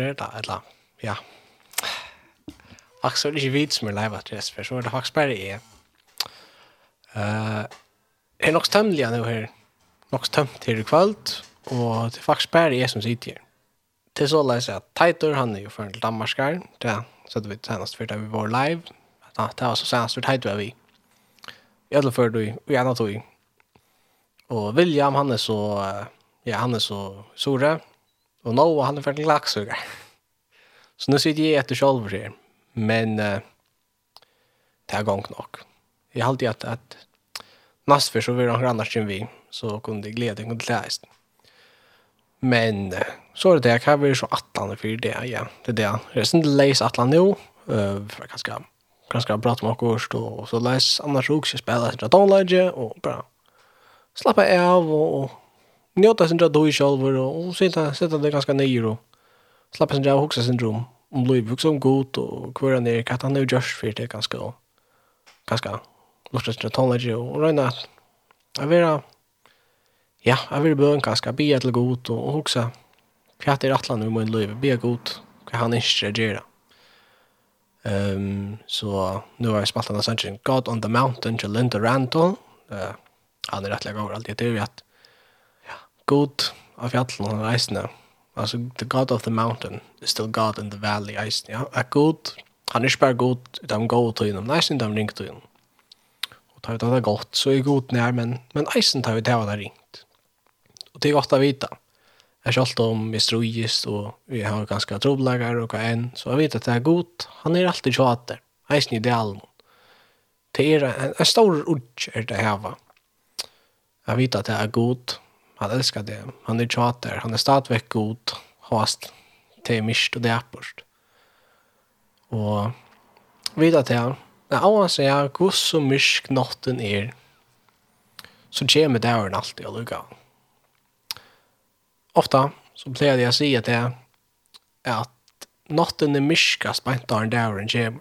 flere det, eller ja. Akkurat er det ikke vidt som er live at det er, så er det faktisk bare jeg. Uh, det er nok stømmelig nå her, nok stømt her i kveld, og det er faktisk bare jeg som sitter her. Det er så si at Teitor, han er jo for en Danmarkskar, det er så det vi senest for da vi var live, det var så senest for Teitor vi. I alle fall du, og gjerne tog. Og William, han er så, ja, han er så sore, Og nå han är för en laxsuga. Så nu sitter jag efter själv her. Men uh, det er gång nok. Jeg har alltid at att nästför så vil han annars än vi. Så kunne kunde glädjen kunde läsa. Men uh, så er det det. Jag kan vara så attlande for det. Ja, det er det. Jeg är inte leis attlande nu. Uh, for jeg kan ganska, ganska bra att man åker och så leis annars også, spela. Jag tar online och bra. Slappa av og, och njóta sin drar døy sjálfur og sitta, sitta det ganska nýr og slappa sin drar og hugsa sin drum om liv, hugsa om god og hver han er, katt han er just fyrir det ganska og ganska lusta sin drar og røyna at a vera ja, a vera bøn ganska bia til god og hugsa hva er atlan vi må i liv, bia god hva han ikke gjør Um, så nu har jag spaltat en sån God on the Mountain till Linda Randall. Uh, han är rättliga gånger alltid. Det är ju att god av fjallen og reisene. Altså, the god of the mountain is still god in the valley, eisen, ja. Er god, han er ikke bare god i de gode tøyene, men eisen i de ringe tøyene. Og tar vi det godt, så er god nær, men, men eisen tar vi det han har ringt. Og det er godt å vite. Jeg selv om vi strøyest, og vi har ganske trobelager og hva enn, så jeg vet at det er god, han er alltid tjater, eisen i det alle. Det er en, en stor ord er det her, va. Jeg vet at det er god, Han älskar det. Han är tjater. Han är stadigt god. Hast. Det är mist och det är bort. Och vidare till han. När Avan säger god så mysk natten är så kommer det dörren alltid att lugga. Ofta så plejer jag att säga att det är att natten är myskast på en dag dörren kommer.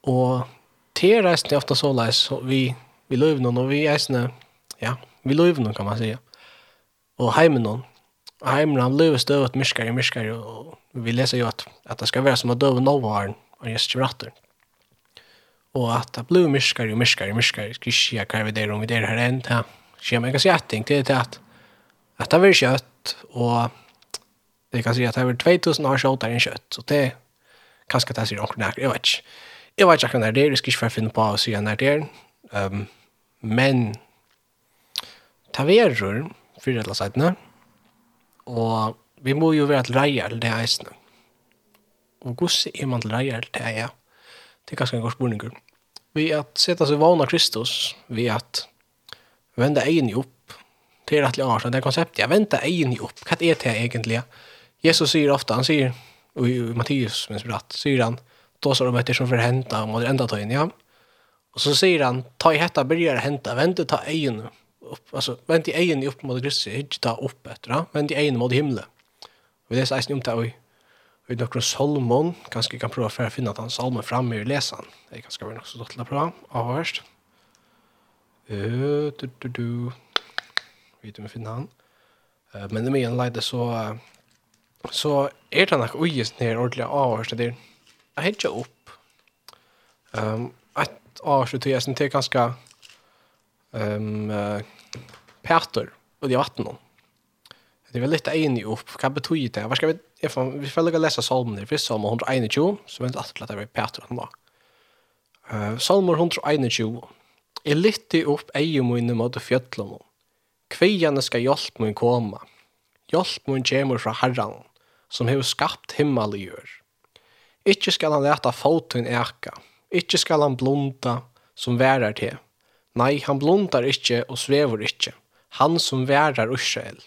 Och till resten är ofta så läs vi, vi löv någon och vi är ja, vi löv någon kan man säga og heimen noen. Og heimen han blev støvet myskar i myskar och vi leser jo at, at det skal være som å døve novaren och just ratter. Og at det blev myskar och myskar och myskar jeg hva vi der om vi det här än ta. Schema jag kan säga till at at det blir kjøtt, og det kan si at det var 2000 år kjøtt er en kjøtt, så det er kanske det sier omkring när jeg vet ikke. Jeg vet inte när det er, är ska jag finne på och se när det är. Ehm men taveror fyrir eller sætene. Og vi må jo være til reier til det eisene. Og hvordan er man til reier til det ja. Det er ganske en god spørning. Vi at sette seg vana Kristus, vi at vende egen opp, det är rettelig annet, det er jag väntar egen upp. Vad är det egentligen? Jesus säger ofta, han säger, i Mattias, minns vi rett, han, då så de etter som förhända, henta, og det enda ta in, ja. Och så säger han, ta i hetta, byrjar hämta vänta ta egen upp alltså vänt i egen upp mot Kristus inte ta upp bättre men i egen mot himlen. Vi läser eisen om det och vi dock Salomon kanske kan prova för att finna att han salmen fram i läsan. Det kanske vi också dottla på av först. Eh du du du vet om vi finner han. Eh men det men lite så så är det nog ojust ner ordentligt av först det. Jag hittar upp. Ehm att av så det är sen det ganska ehm Peter och de vatten då. Det är väl lite enig upp. Vad betyder det? Vad ska vi jag får vi får lägga läsa psalmen. För psalm 121 så vänta att det är Peter han då. Eh psalm 121. Är lite upp ej mun mot fjällen. Kvejane ska hjälp mun komma. Hjälp mun kommer från Herren som har skapt himmel och jord. Ikke skal han leta foten eka. Ikke skal han blunda som værer til. Nei, han blundar ikkje og svever ikkje. Han som værar Israel.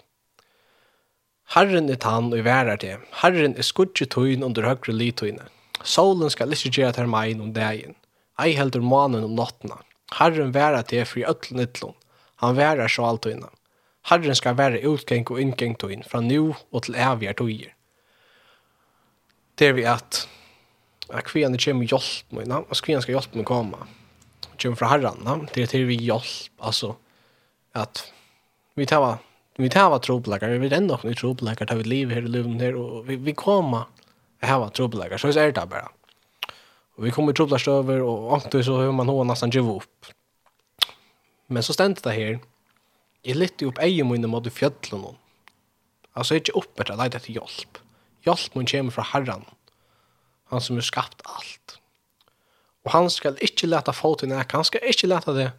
Herren er tann og værar det. Herren er skudje tøyn under høgre litøyne. Solen skal ikkje gjøre til meg om dagen. Ei heldur manen om nottena. Herren værar det fri øtlen ytlån. Han værar så alt tøyne. Herren skal være utgeng og inngeng tøyn fra nu og til evige tøyer. Det er vi at at kvian kommer hjelp meg, og kvian skal hjelp å komme kommer fra herren, det er til vi hjelp, altså, at vi tar vi tar var tropläkare vi den dock ni tropläkare tar vi liv här i luven här och vi vi kommer här var tropläkare så är det bara. Och vi kommer tropläkare över och antar så hur man har nästan givet upp. Men så ständ det här är lite upp ej mun mot fjällen hon alltså inte upp det där till hjälp hjälp mun kommer från Herren han som har skapat allt. Og han skal ikke leta foten nek. han skal ikke lete det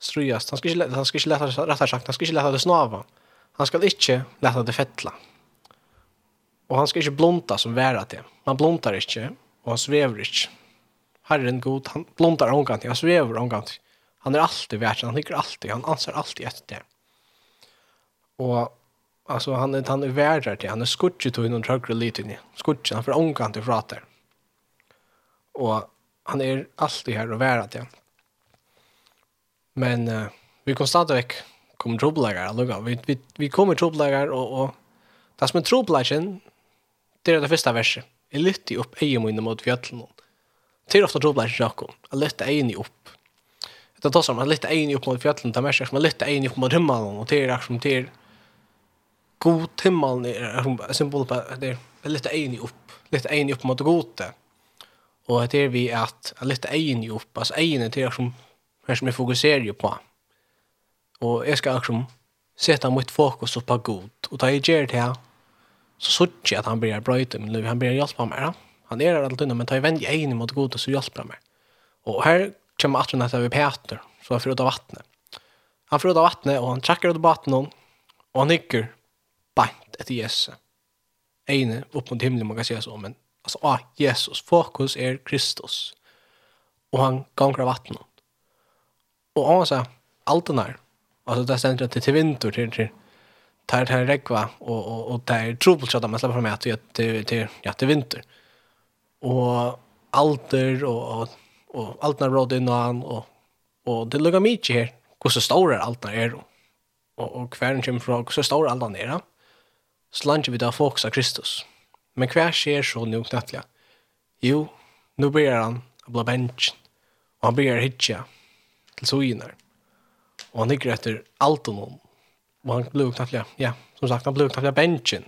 strujast, han skal ikke lete, han skal ikke lete det rettar sagt, han skal ikke lete det snava, han skal ikke lete det fettla. Og han skal ikke blunta som væra til. Han bluntar ikke, og han svever ikke. Herren god, han bluntar omgant, han svever omgant. Han er alltid vært, han ligger alltid, han anser alltid etter det. Og alltså han är han är värd till han är skuttet och någon lite ni. skuttet han för ångkant i frater. Och han är alltid här och värat ja. Men uh, vi konstant veck kommer trubbelagar alltså. Vi vi vi kommer trubbelagar och och det som är trubbelagen det är det första verset. Är lite upp i mun mot fjällen. Det är ofta trubbelagen jag kom. Lite en i upp. Det tar som att lite en i upp mot fjällen där människor men lite en i upp mot himmelen och det är som det är god himmelen är symbol på det er litt en opp. upp. Lite opp upp mot gode Och det er vi att lite egen opp, altså egen til det som här som jeg fokuserar ju på. Och jag ska liksom sätta mitt fokus på god. Och ta i ger det här så sørger jeg at han blir brøyte men nu han blir hjelpe meg. Ja? Han är alt unna, men tar jeg vänd egen mot god och så hjälper mig. Och här kommer at han att vi Peter så han får ut av vattnet. Han får ut av vattnet och han trekker ut av vattnet och han nickar bant etter Jesus. Ene upp mot himlen man kan säga så men Alltså, ah, Jesus. Fokus är Kristus. Och han gånger vattnet. Och han sa, allt den här. Alltså, det ständer till till vinter, till, till tar tar regva och och och där trubbelchatta man släpper fram att till till ja till vinter. Och alter och och och allt när råd han och och det lugga mycket här. Hur så stora allt när är och och kvärn kommer från så stora allt när. Slange vi där fokusa Kristus. Men hva skjer så nå knattelig? Jo, nå blir han å bli bensjen, og han börjar hitja till sojinar. Og han ligger etter alt og noen. Og han blir knattelig, ja, som sagt, han blir knattelig bensjen.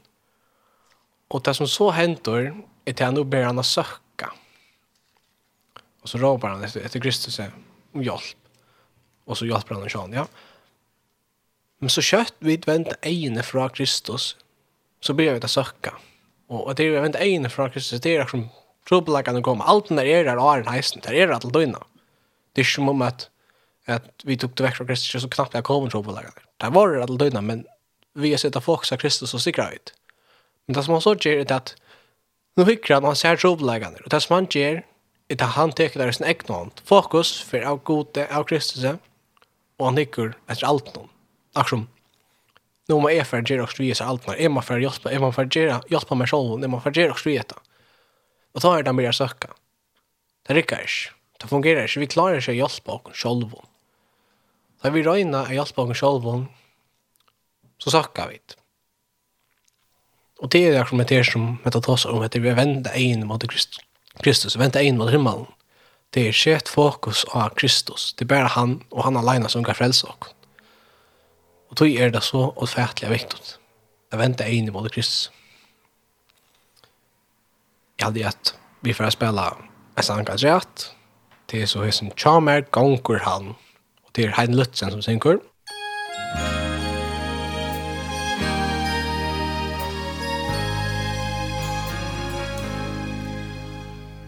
Og det som så händer er til han nå börjar han å søkke. Og så råper han etter, etter Kristus om hjelp. Og så hjelper han och sån, ja. Men så kjøtt vi vänt ene fra Kristus så blir vi att söka. Ja Och det är ju inte en från Kristus, det är som trobelagene kommer. Alt den der er er åren heisen, Det är att døgnet. Det är som om att att vi tog det väck från Kristus, så knappt jeg kom trobelagene. Det var det att døgnet, men vi har sett at folk sa Kristus og sikra ut. Men det som han så gjør är att nu hykker han, han ser trobelagene. Och det som han gjør är att han teker deres egen hånd. Fokus för av gode av Kristus, och han hykker efter allt någon. Akkurat nu må jeg för att göra också visa alt mer. Jeg må för att hjälpa, är man för att göra, hjälpa mig själv, är man för att göra också veta. Och då är det mer söka. Det rikker ikke. Det fungerer ikke. Vi klarer ikke å hjelpe oss selv. Da vi røyner å hjelpe oss selv, så søker vi det. Och det är det som är som vi oss om at vi vender in mot Kristus, vender in mot himmelen. Det er ett fokus av Kristus. Det er bare han og han alene som kan frelse oss. Og tog er det så utfætelig viktig Jeg venter inn i både Kristus. Jeg hadde gjett, vi får spille en sang av rett, det er så høy som Tjamer gonger han, og det er Hein Lutzen som synker.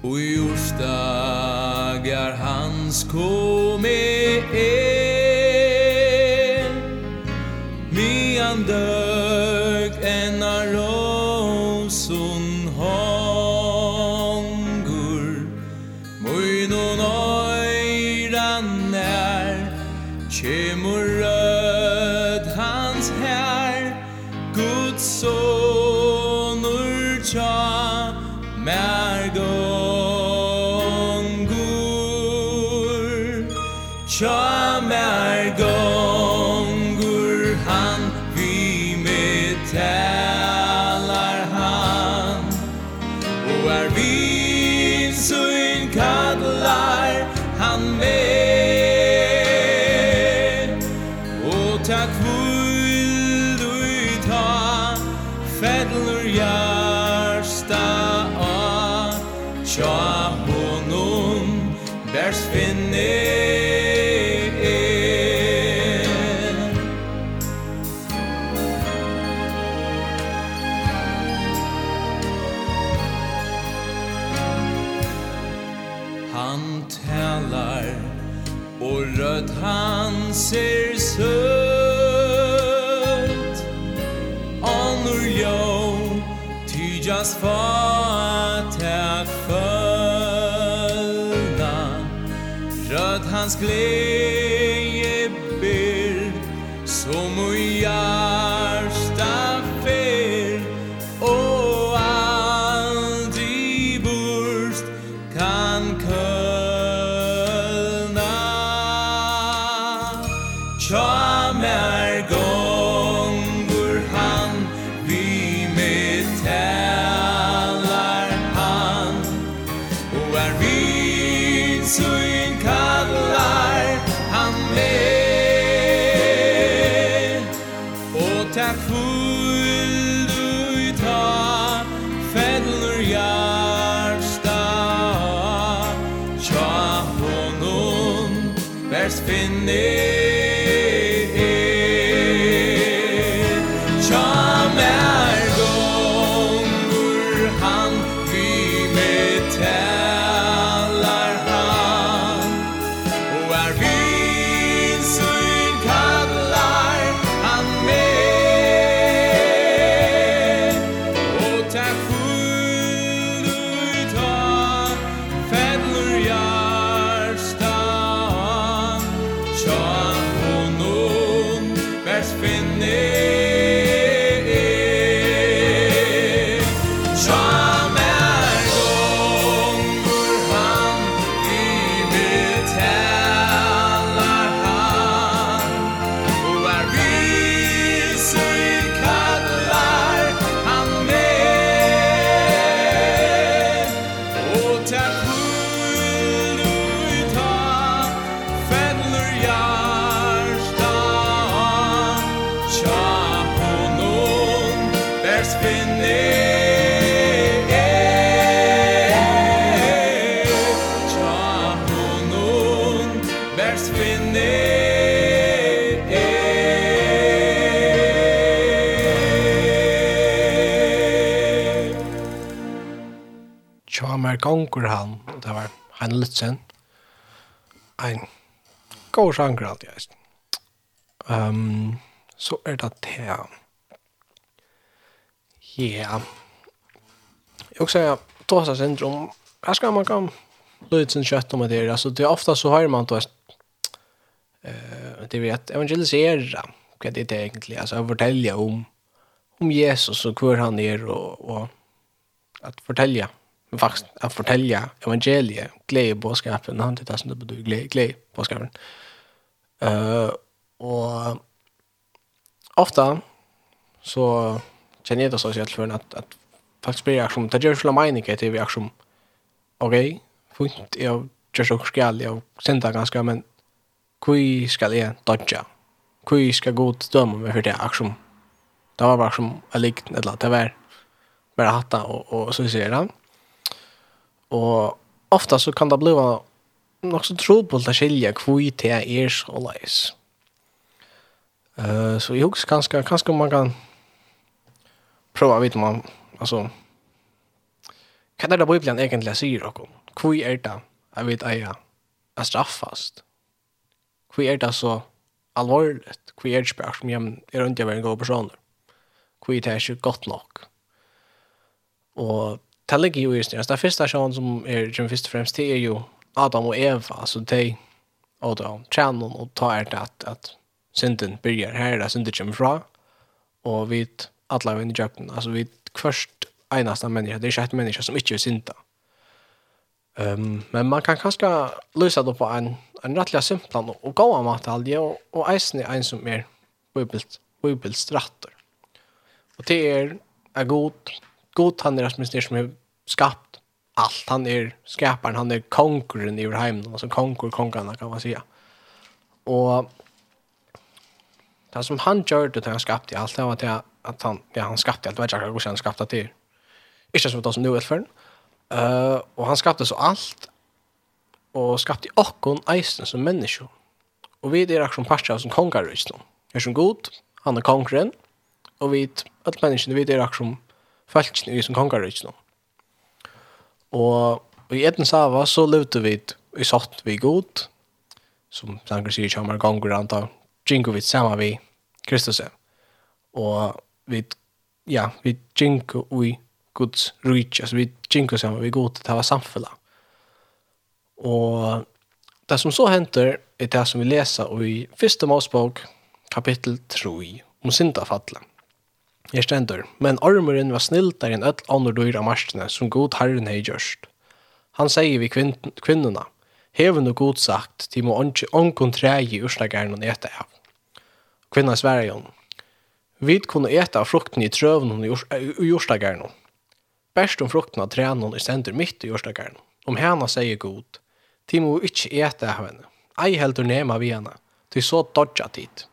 Og jordsdagar hans kom i Och rött han ser sött Anor jo Tyjas fatak følna följna hans glede en litsen, en god sjanger alt jeg. Um, så er det det Ja. Jag också tosa syndrom. her skal man kan sin kjøtt om det. Altså, det er ofta så har man då eh det vet evangelisera. Vad det är egentligen alltså fortälja om om Jesus och hur han är och och att fortälja faktiskt att fortälja evangeliet, glädje boskapen, han tittar som det betyder glädje, glädje boskapen. Uh, och ofta så känner jag det så att för att, att faktiskt blir jag som, det gör så meningen till vi är som, okej, fint, jag gör så skall, jag sända ganska, men kui ska jeg dodja? kui ska god döma med för det, aktion? Det var bara som jag eller det var bara hatta och, och så ser han. Og ofta så kan det bli nok så trobult å skilje hvor det er så leis. Uh, så jeg husker kanskje, kanskje man kan prøve å vite man, altså, hva er det Bibelen egentlig sier dere? Hvor er det jeg vet eier er straffast? Hvor er det så alvorligt? Hvor er det spørsmål som jeg er rundt jeg være en god person? Hvor er det ikke godt nok? Og det ligger ju just det. Den första sjön som är den första främst det är ju Adam och Eva. Alltså de och då tjänar och tar det att, att synden börjar här där synden kommer fra. Och vi alla i jakten. Alltså vi först enasta människa. Det är inte ett människa som inte är synda. Um, men man kan kanskje løse det på en, en rettelig simpel og, og gå av matalje, og, og eisen er en som er bibelstratter. Og det er er god god han är åtminstone som är skapt allt. Han är skaparen, han är konkurren i vår. Alltså konkur, konkurrarna kan man säga. Och det som han gör det han skapade allt, det var det att han, ja, han skapade allt. vad jag inte att han skapade det. Inte som det som nu är för Uh, och han skapade så allt och skapade okkon eisen som människor. Och vi är akkurat som parter som kongar då Island. Är som god, han är konkurren och vi är alla människor, vi är akkurat som falskene i som kongerøysen. Og i Edens Sava så levde vi i satt vi god, som Sanger sier kommer ganger anta, gingo vi sammen vi Kristus. Og vi, ja, vi gingo vi Guds rujtje, altså vi gingo sammen vi god, til å ha samfunnet. Og det som så henter er det som vi leser i første Mosebok, kapittel 3, om syndafallet. Jeg stender, men ormuren var sniltar enn öll andre dyr av marstene som god herren hei gjørst. Han sier vi kvin kvinnorna, heven og god sagt, de må onkon tregi urslageren og eta av. Kvinna sverre jo, vi kunne eta av frukten i trøven og i urslageren. Best om frukten av trenon i stender mitt i urslageren. Om henne sier god, de må ikke eta av henne, ei heldur nema vi henne, til så dodja dit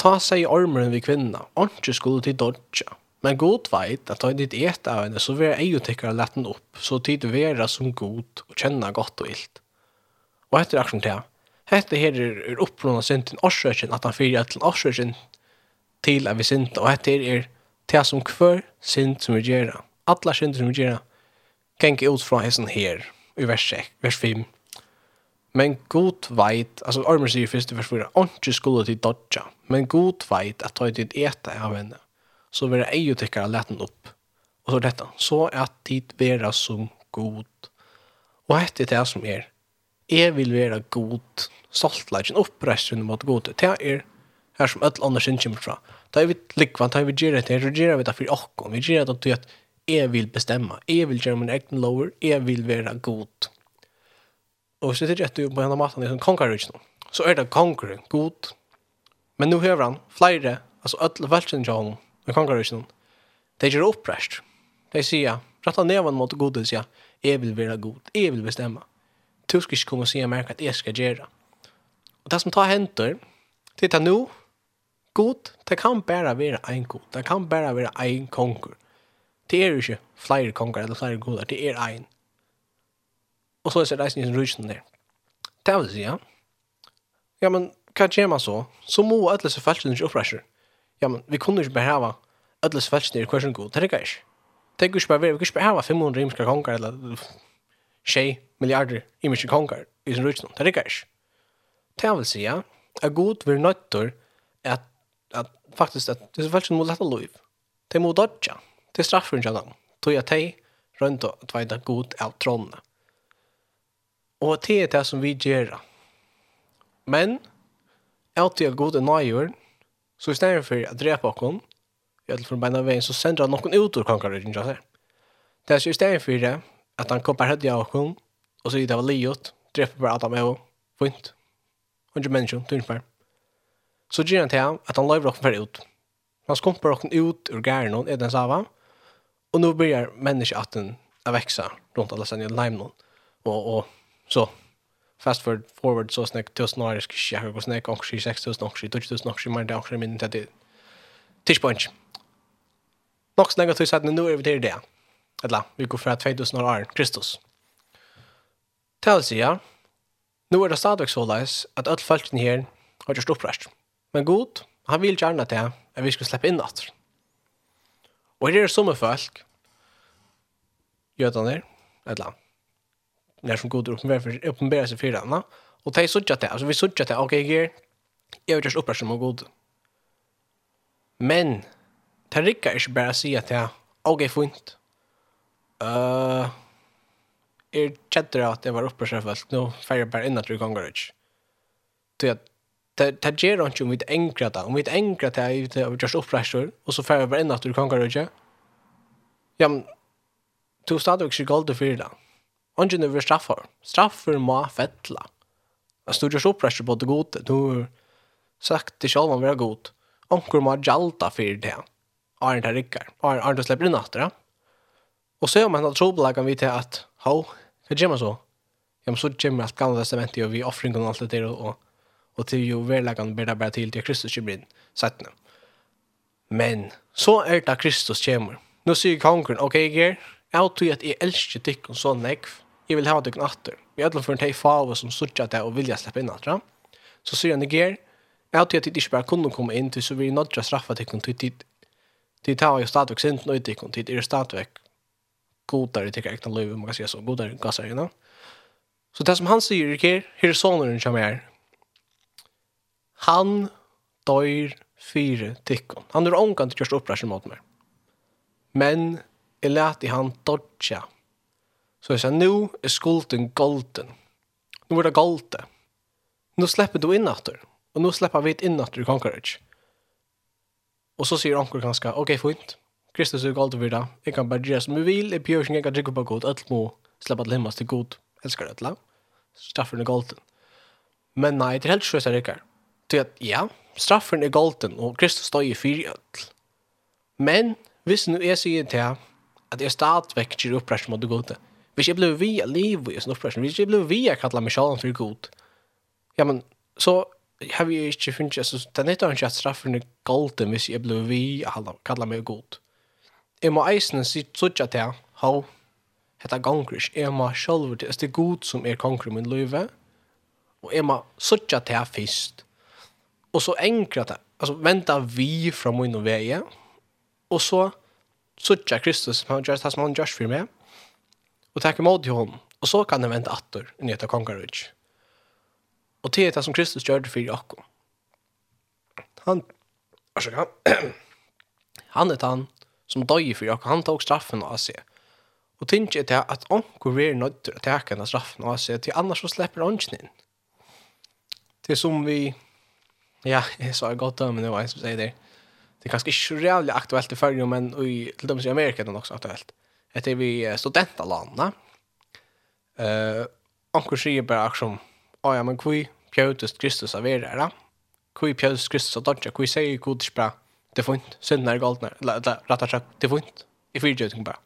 ta seg ormeren vid kvinna, ikke skulle til dodja. Men god veit at da ditt et av henne, så vil jeg jo tikkere lett den opp, så tid vera som god og kjenne godt og illt. Og etter aksjon til Hette her er opprunna til årsøkjen, at han fyrir til årsøkjen til at vi og hette her er til som hver synd som vi gjerra. Alla synder som vi gjerra, geng ut fra hessen her, i vers 6, vers 5, Men god veit, altså Ormer sier først i vers 4, «Ontje skulle til dodja, men god veit at tøy dit eta av henne, så vil vera ei og lete den opp». Og så dette, «Så at dit vera som god». Og hette det som er, «Jeg vil vera god, saltleggen oppresten mot god». Det er her som alle andre sin kommer fra. Da er vi likvann, da er vi gjerra det, så gjerra vi det for okkom, vi gjerra det til at jeg vil bestemme, jeg vil gjerra min egen lover, jeg vil vera god. Och så det är ju på en maten, är som konkurrens nu. Så är det konkurren god. Men nu hører han flyre alltså all til jag med konkurrensen. Det är ju De Det rett rätta nevan mot godis ja. jeg, vil være god. jeg vil bestemme. Du ska inte komma och säga märka at jeg skal gjøre. Og det som tar händer, titta nu, god, det kan bara vara en god. Det kan bara vara en konger. Det är ju ikke flere konger eller flere goder, det är en. Og så er det reisen i rysene der. Det vil si, ja. Ja, men hva gjør man så? Så må alle disse feltene ikke oppreisjer. Ja, men vi kunne ikke behava alle disse feltene i hver god. Det er ikke. Det er ikke bare vi kan ikke behava 500 rimske konger eller 6 milliarder rimske konger i sin rysene. Det er ikke. Det vil si, ja. Er god vil nødt til at, at faktisk at disse feltene må lette lov. De må dodja. Det er straffen ikke av dem. Tog jeg teg rundt og tveide god av trådene. Og det er det som vi gjør. Men, alltid er god og nøyere, så i stedet for å drepe oss, i alle fall beina veien, så sender han noen ut ur konkurrøyden, ikke sant? Det er så i stedet for det, at han kommer høyde av oss, og så det var livet, dreper bare Adam og fint. Og ikke mennesker, tynt bare. Så gjør han til ham at han løyver oss for ut. Han skumper oss ut ur gæren og er den sava, og nå blir mennesker at den er veksa rundt alle sender lime noen, og, og Så fast forward forward så snack tusen år ska jag hur går snäck och 6000 och 7000 och men det också min det tisch punch. Nog snägga tills att nu är vi till det. Eller vi går för 2000 år Kristus. tells ja Nu är det stadigt så läs att all folken här har just upprest. Men god, han vill gärna det att vi ska släppa in åter. Och det är det som är folk. Jötarna, ett land när som god uppenbarar sig för den. Och det är så att det, alltså vi så att det, okej, okay, jag är just upprörd som god. Men, det rikkar ikke bara att säga att jeg, og jeg funnet. Uh, jeg kjente at det var opprørsrett folk, nå færre jeg bara inn at du kan gå ut. Så jeg, det gjør ikke om vi ikke enkret det. Om vi ikke enkret det, jeg har gjort opprørsrett, og så færre jeg bare inn at du kan gå ut. Ja, men, du stadig ikke galt golde for det. Ongen er vi straffar. Straffar må fettla. Jag stod ju så pressure på det gode. Du har sagt til själv om vi er god. Onker må jalta for det. Arne där rikker. Arne, Arne slipper inn efter det. Och så gör man at trobeläggen vi til at ha, hva gjør man så? Ja, men så gör man allt gamla testamentet og vi offringen og alt det där og, og til jo verläggen blir det bare til til Kristus kommer inn. Sätt nu. Men så er det Kristus kommer. Nu säger kongen, okej, okay, Jeg tror at jeg elsker dig och så nekv jeg vil ha dere natter. Vi er for en teg fave som sørger det og vilja slippe inn natter. Så sier han Niger, jeg har til at jeg ikke bare kunne komme inn til, så vil jeg nødre straffe til til tid. De tar jo stadigvæk sin nøy til tid, er stadigvæk godare til ekne løyve, man kan si så, godare gasser, you know? Så det som han sier, Niger, her er sonen som er, han døyr fire tikkon. Han er omgang til kjørst opprasjon mot meg. Men jeg lærte han dodja Så jeg sier, nå er skulden golden. Nå er det golde. Nå slipper du inn etter. Og nå slipper vi inn etter i Conquerage. Og så sier anker ganske, ok, fint. Kristus er golden for det. Jeg kan bare gjøre som vi vil. Jeg bjør ikke, jeg drikke på god. Alt må slippe til himmels til god. Elsker det, la. Straffen er golden. Men nei, det er helt sjøst jeg rikker. Til at, ja, straffen er golden, og Kristus står i fyr i ødel. Men, hvis nu jeg sier til at jeg stadigvæk gjør opprørs mot det gode, Hvis jeg ble vi av liv i sånn opprørsning, hvis jeg ble vi av kalla sjalen for god, ja, men så har vi ikke funnet, altså, det er nytter ikke at straffen er golden hvis jeg ble vi av kalla meg god. Jeg må eisene si tsuttja til ha, hetta gongrish, jeg må sjálfur til, det er god som er kongri min løyve, og jeg må suttja til fyrst, og så enkra det, altså, venta vi fra min og vei, og så suttja Kristus, som han gjør det som han gjør for meg, och tacka emot til honom. Och så kan det vänta attor i Nyta Kongarudge. Och til det som Kristus gjorde för Jakob. Han, varsågod, han er han som döjer för Jakob. Han tog straffen av seg. Och tenk er til att onkur är nødt til å ta den straffen av seg, Till annars så släpper ånden inn. in. Det som vi, ja, jag sa gott om det var en som sier det. Det är kanskje ikke så jävligt aktuellt i Färjö, men i, till dem i Amerika er det också aktuellt etter vi studentalandene. Uh, Anker sier bare som, å ja, men hvor pjøtes Kristus av er her da? Hvor pjøtes Kristus av dodja? Hvor sier Gud ikke bare, det er funnet, synden er galt, rett og slett, det er funnet, i fyrtjøting bare.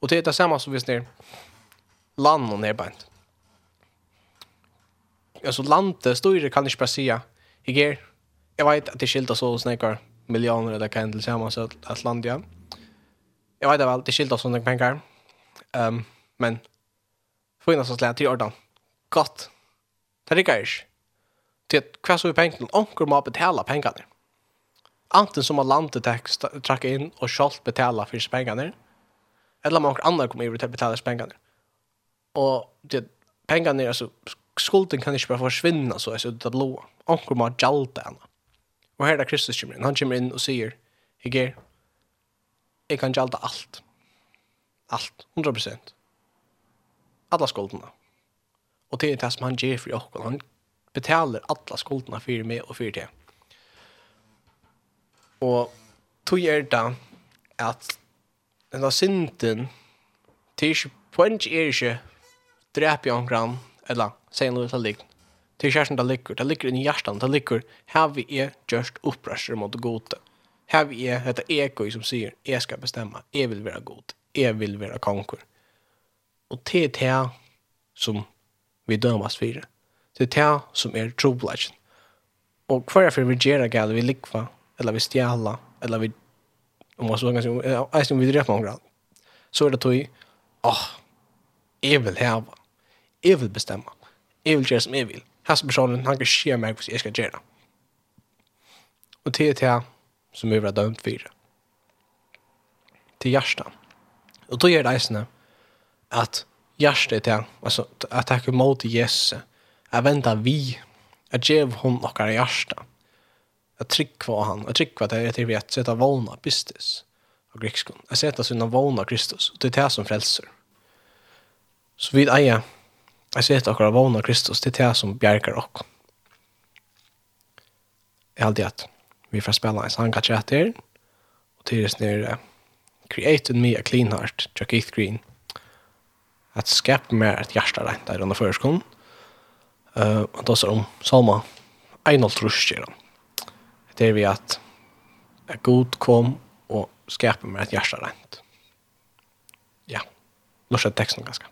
Og det er det samme som hvis det er land og nedbeint. Alltså landet styrer kan ikke bare si, «Jeg er, jeg vet at det skiljer så snakker millioner eller kan till samma så att landet ja. Jag vet väl, det skiljer oss sådana pengar. Um, men för innan så slår jag till ordan. Gott. Det rycker jag inte. Till att så pengar till ånker betala pengarna. Anten som har landet trakka in och själv betala för pengarna. Eller man andra kommer över att betala pengarna. Och det pengarna, alltså skulden kan inte bara försvinna så alltså det blå. Ånker må har gjallt Och här där Kristus kommer in. Han kommer in och säger, Iger, jeg kan gjalda alt. Alt, 100%. Alla skuldene. Og det er det som han gjør for dere. Han betaler alla skuldene for meg og for det. Og tog er det at denne synden til ikke poenget er ikke drepe i omkran eller sier noe til liggen. Til kjæresten det ligger, det ligger i hjertan, det ligger her vi er just opprørsere mot gode här vi är detta ego som säger jag ska bestämma, jag vill vara god, jag vill vara konkur. Och det är det som vi dömas för. Det är det som är troblagen. Och kvar för vi gör gal vi likva eller vi stjäla eller vi om man så ganska om vi dräpa någon grad. Så är det då i ah jag vill ha jag vill bestämma. Jag vill göra som jag vill. Här personen han kan se mig vad jag ska göra. Og det är det som vi var dømt for. Til hjertet. Og då gjør det eisene at hjertet til, altså at jeg ikke måte Jesus, jeg venter vi, jeg gjev hun noen hjertet. Jeg trykker han, jeg trykker at jeg til vi at sette pistis av grekskon. Jeg sette sinne vågna Kristus, og det er det som frelser. Så vi eier, jeg sette akkurat vågna Kristus, det er det som bjerger dere. Jeg har alltid hatt vi får spela en sang kanske efter. Och till det nere create me a clean heart, Jack Keith Green. Att skapa mer ett hjärta rent där under förskon. Eh, uh, och då så om Salma en och. Det är vi att att god kom och skapa mer ett hjärta rent. Ja. Låt oss texten ganska.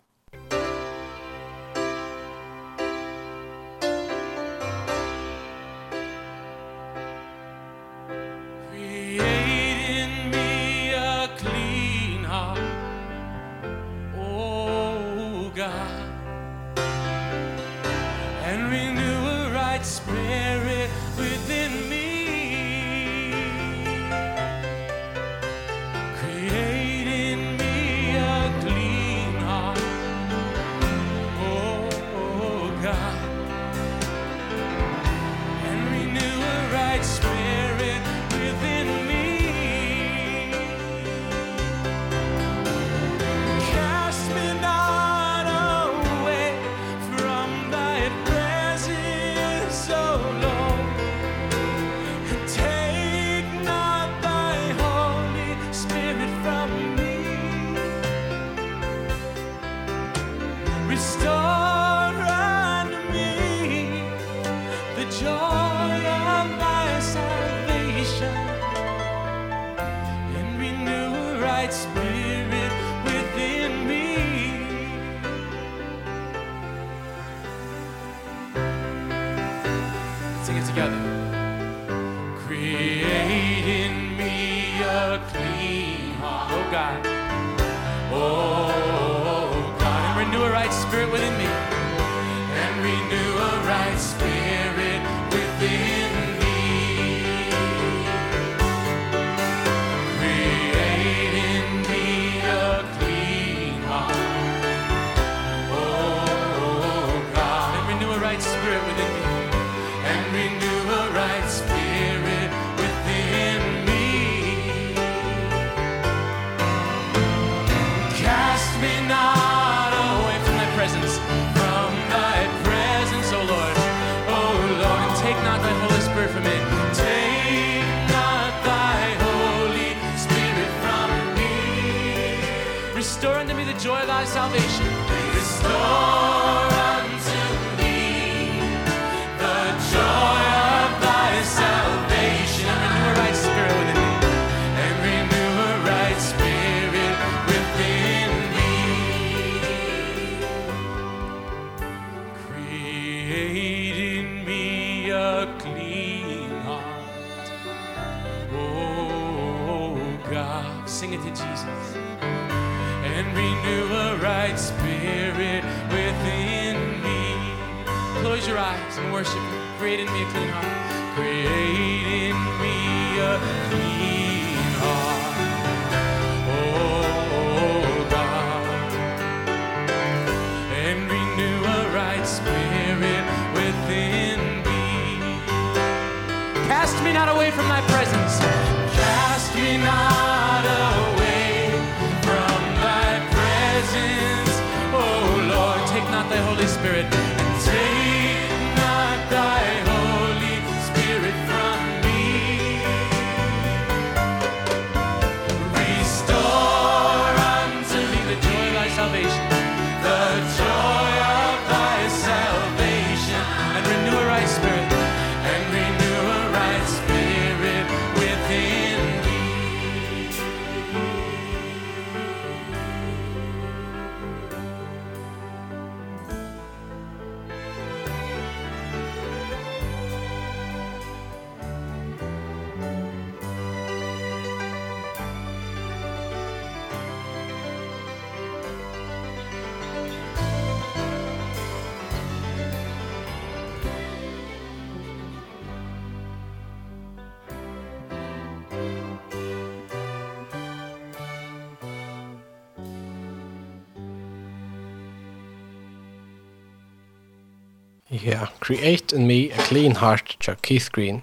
Create in Me a Clean Heart til Keith Green.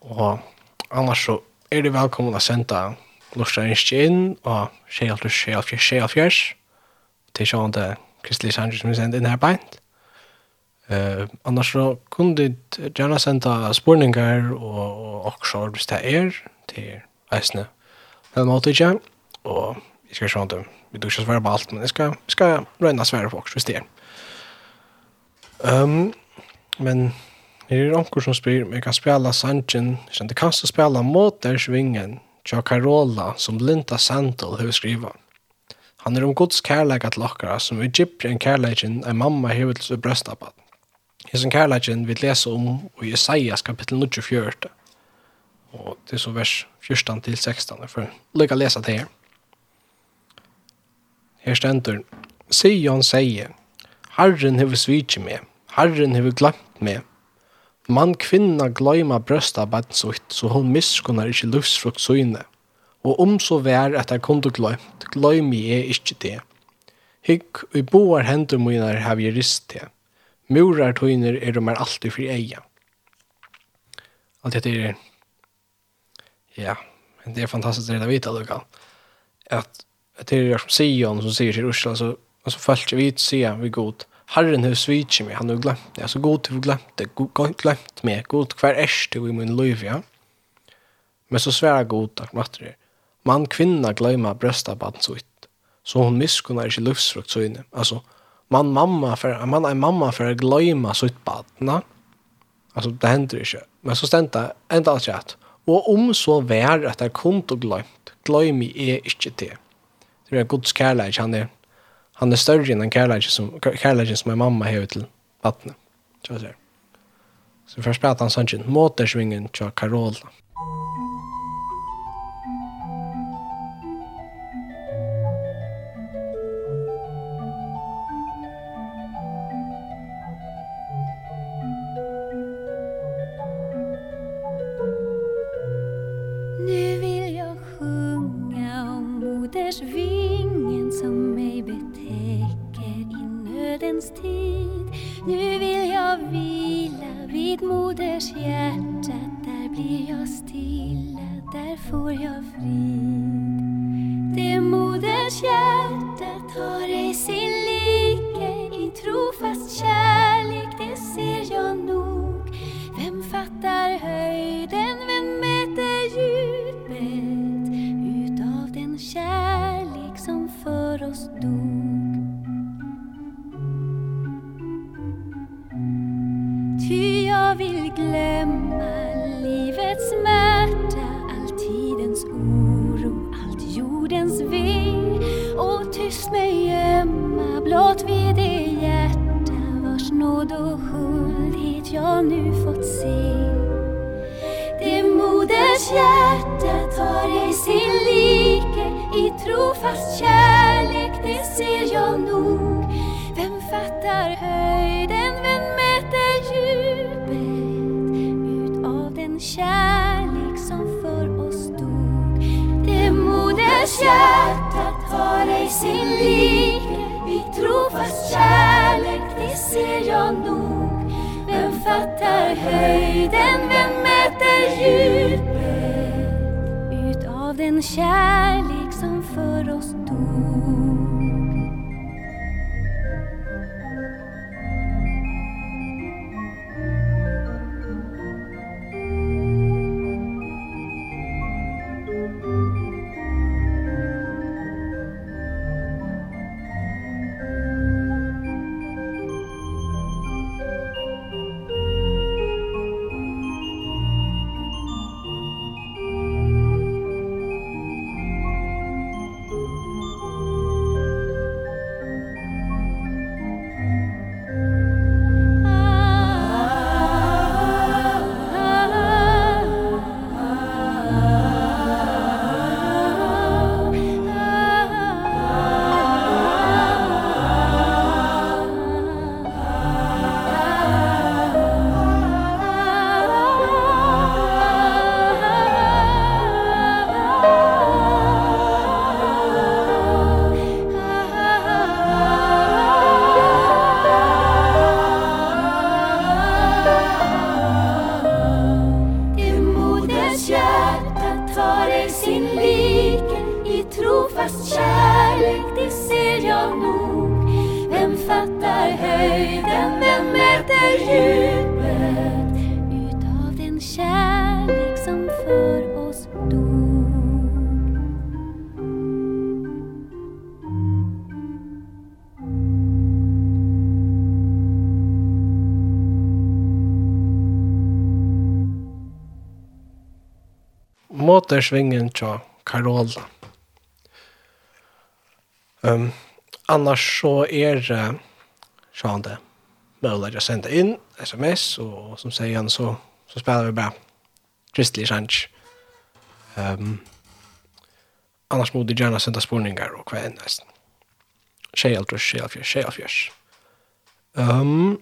Og annars så er det velkommen å sende lustarinskje inn og skjelt og skjelt og skjelt fjers til sånn det Kristelig Sanger som vi sender inn her beint. Uh, annars så kunne du gjerne sende spurninger og, og også hvis det er til eisene. Det er måte ikke, og vi skal sånn det. Vi tror ikke svare på alt, men jeg skal, jeg skal røyne svare på også hvis det er. Um, men her er onkur som spyr, om jeg kan spela Sanchen, det kan så spela Motorsvingen, tja Carola, som Linda Sandel har skriva. Han er om gods kærleika til okkara, som er gypri en kærleikin en mamma hever til sin brøstabat. Hesen kærleikin vi lesa om i Isaias kapittel 24, og det er så vers 14 til 16, for lykka lesa det her. Her stendur, Sion sier, Herren hever svitje med, Herren hever glemt meg. Mann kvinna gløyma brøsta badsutt, så hon miskunnar ikkje livsfrukt søyne. Og om så vær at jeg kunde gløymt, gløymi jeg ikkje det. Hygg og i boar hendur munar hev jeg rist det. Murar tøyner er de er alltid fri eia. Alt dette er... Ja, det er fantastisk det er vita, Luka. At det er som Sion som sier til Ursula, så, så følt vi ut Sion vi god. Herren har svitsi meg, han har glemt det. altså god til glemt det, god glemt meg, God, hver erst du i min liv, ja? Men så svärar god, takk matter. Man kvinna glömma brøsta baden så ut. Så hon misskunnar inte livsfrukt så inne. altså, man mamma for, man er mamma for å glömma så ut badna. Alltså, det händer inte. Men så stända, ända allt rätt. Og om så vær at det er kun og gløymt, gløym er ikke det. Det er Guds kærleik, han er han är större än den kärleken som, kärleken som min mamma har till vattnet. Så, jag säger. så först pratar han sånt, motorsvingen till Carola. där får jag frid Det är moderns hjärta. er svingen tja Carola. Um, annars så er uh, sånn det mulig å sende inn sms, og som sier han så, så spiller vi bare kristelig kjent. Um, annars må du gjerne sende spurningar og hva enn nesten. Tjej alt og. Um,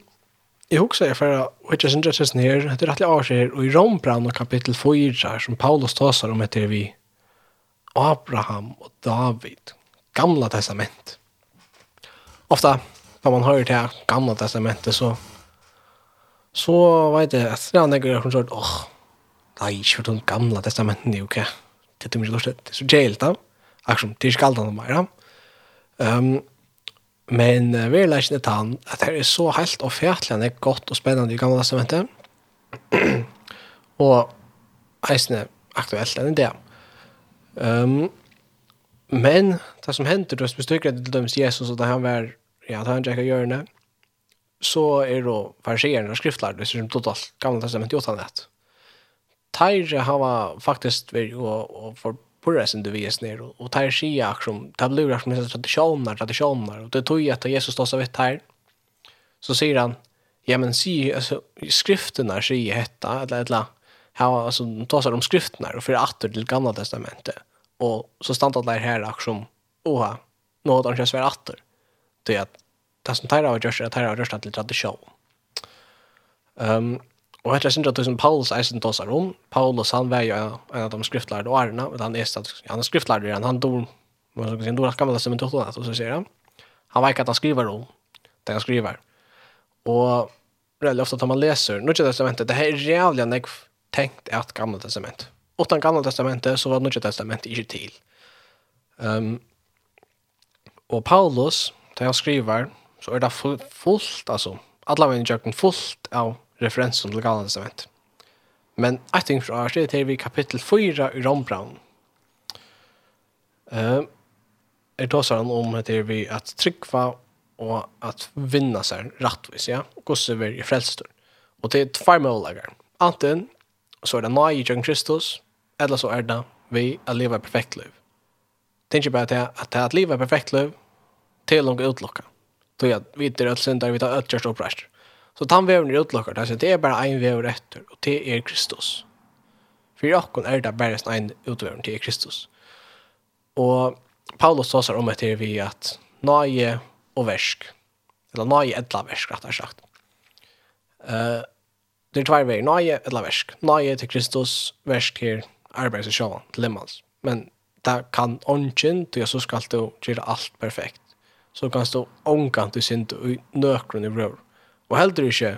Jeg husker jeg for å ikke synes jeg synes her, det er rettelig avskjer, og i Rombrand og kapittel 4, som Paulus tåser om etter vi, Abraham og David, gamla testament. Ofta, når man hører til gamla testamentet, så, så vet jeg at det er nekker som sånn, åh, det er ikke for den gamla testamenten, jo, ikke, det er mye lort, det er så gjeldt, da, akkurat, det er ikke alt annet mer, da, Um, Men uh, vi er lærkene til han at det er så helt og fjertelig godt og spennende i gamle testamentet. og eisene aktuelt enn det. Um, men det som hender, det som stykker til dømes Jesus, og da han var, ja, da han ikke gjør det, så er det farsierne og skriftlærde som totalt gamle testamentet gjort han rett. Teir hava faktisk vært og, og for purra sin du vis ner och, och tar sig akrom det blir akrom med traditioner traditioner. Och det tog ju att Jesus står så vitt här. Så säger han ja men se alltså skrifterna säger hetta eller eller här alltså tar sig de skrifterna och för att till gamla testamentet. Och så stannar det här akrom oha något han kör svär åter. Det är att det som tar av görs att tar av görs till tradition. Ehm um, Og etter sin at som Paulus eisen tåsar om, Paulus han var jo en av de skriftlærde årene, men han er, han er skriftlærde, han, han dor, man skal si, han dor at gamla sementotonet, og så sier han, han vet ikke at han skriver om det han skriver. Og veldig ofte at man leser Norge testamentet, det er jævlig enn jeg tenkt at gamla testament. Utan gamla testamentet så var Norge testamentet ikke til. Um, og Paulus, det han skriver, så er det fullt, altså, allaveg i jøkken fullt av referensen til Gamla testament. Men jeg tenker fra Arse, det er vi kapittel 4 i Rombraun. Uh, er tåsar han om det er vi at tryggva og at vinna seg rattvis, ja? Gosse vi i frelstor. Og det er tvær målager. Anten så er det nøy i Jørgen Kristus, eller så er det vi at leva perfekt liv. Tenk bare til at det at leva perfekt liv til langt utlokka. Så ja, vi er alt syndar, vi tar alt gjørst oppreist. Så tannveven är er Alltså det er, det er bare ein väg etter, og det er Kristus. For jag er är det bara en utväg till Kristus. Og Paulus tåsar om etter vi at nöje og versk, Eller nöje edla versk, rett og sagt. Uh, det er tvær veier, Nöje edla versk. Nöje til Kristus, versk til arbeids og sjåan, til limmans. Men det kan ånden, til så skal du gjøre alt perfekt. Så kan du ångan til synd og nøkron i brøver. Og heldur ikke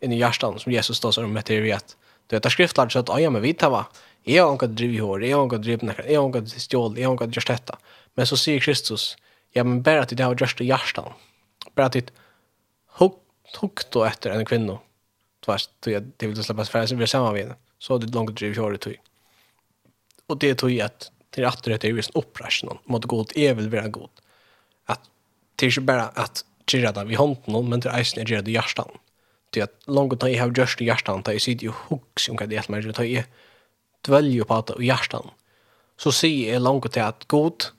inn i hjertan som Jesus står som etter vi at du vet, det er skriftlært så at «Aja, men vi tar va, Jeg har anka driv i hår, jeg har ikke drivet nekker, jeg har ikke stjål, jeg har ikke gjørst dette. Men så sier Kristus, ja, men bare at det har gjørst i hjertan. Bare at det hukk då etter en kvinno, Tvers, tog jeg, det vil du slippe færre som vi er sammen med henne. Så har du langt drivet hår i tog. Og det tog jeg at til at det er jo en opprasjon, måtte gå ut, jeg vil være god. At det er ikke bare at gjøre det vi hånden men det er eisen jeg gjøre det i hjertan. Det at langt da jeg har gjørst i hjertan, da jeg sitter jo hos om hva det hjelper meg, da jeg dvelger på det i hjertan, Så sier jeg langt til at god,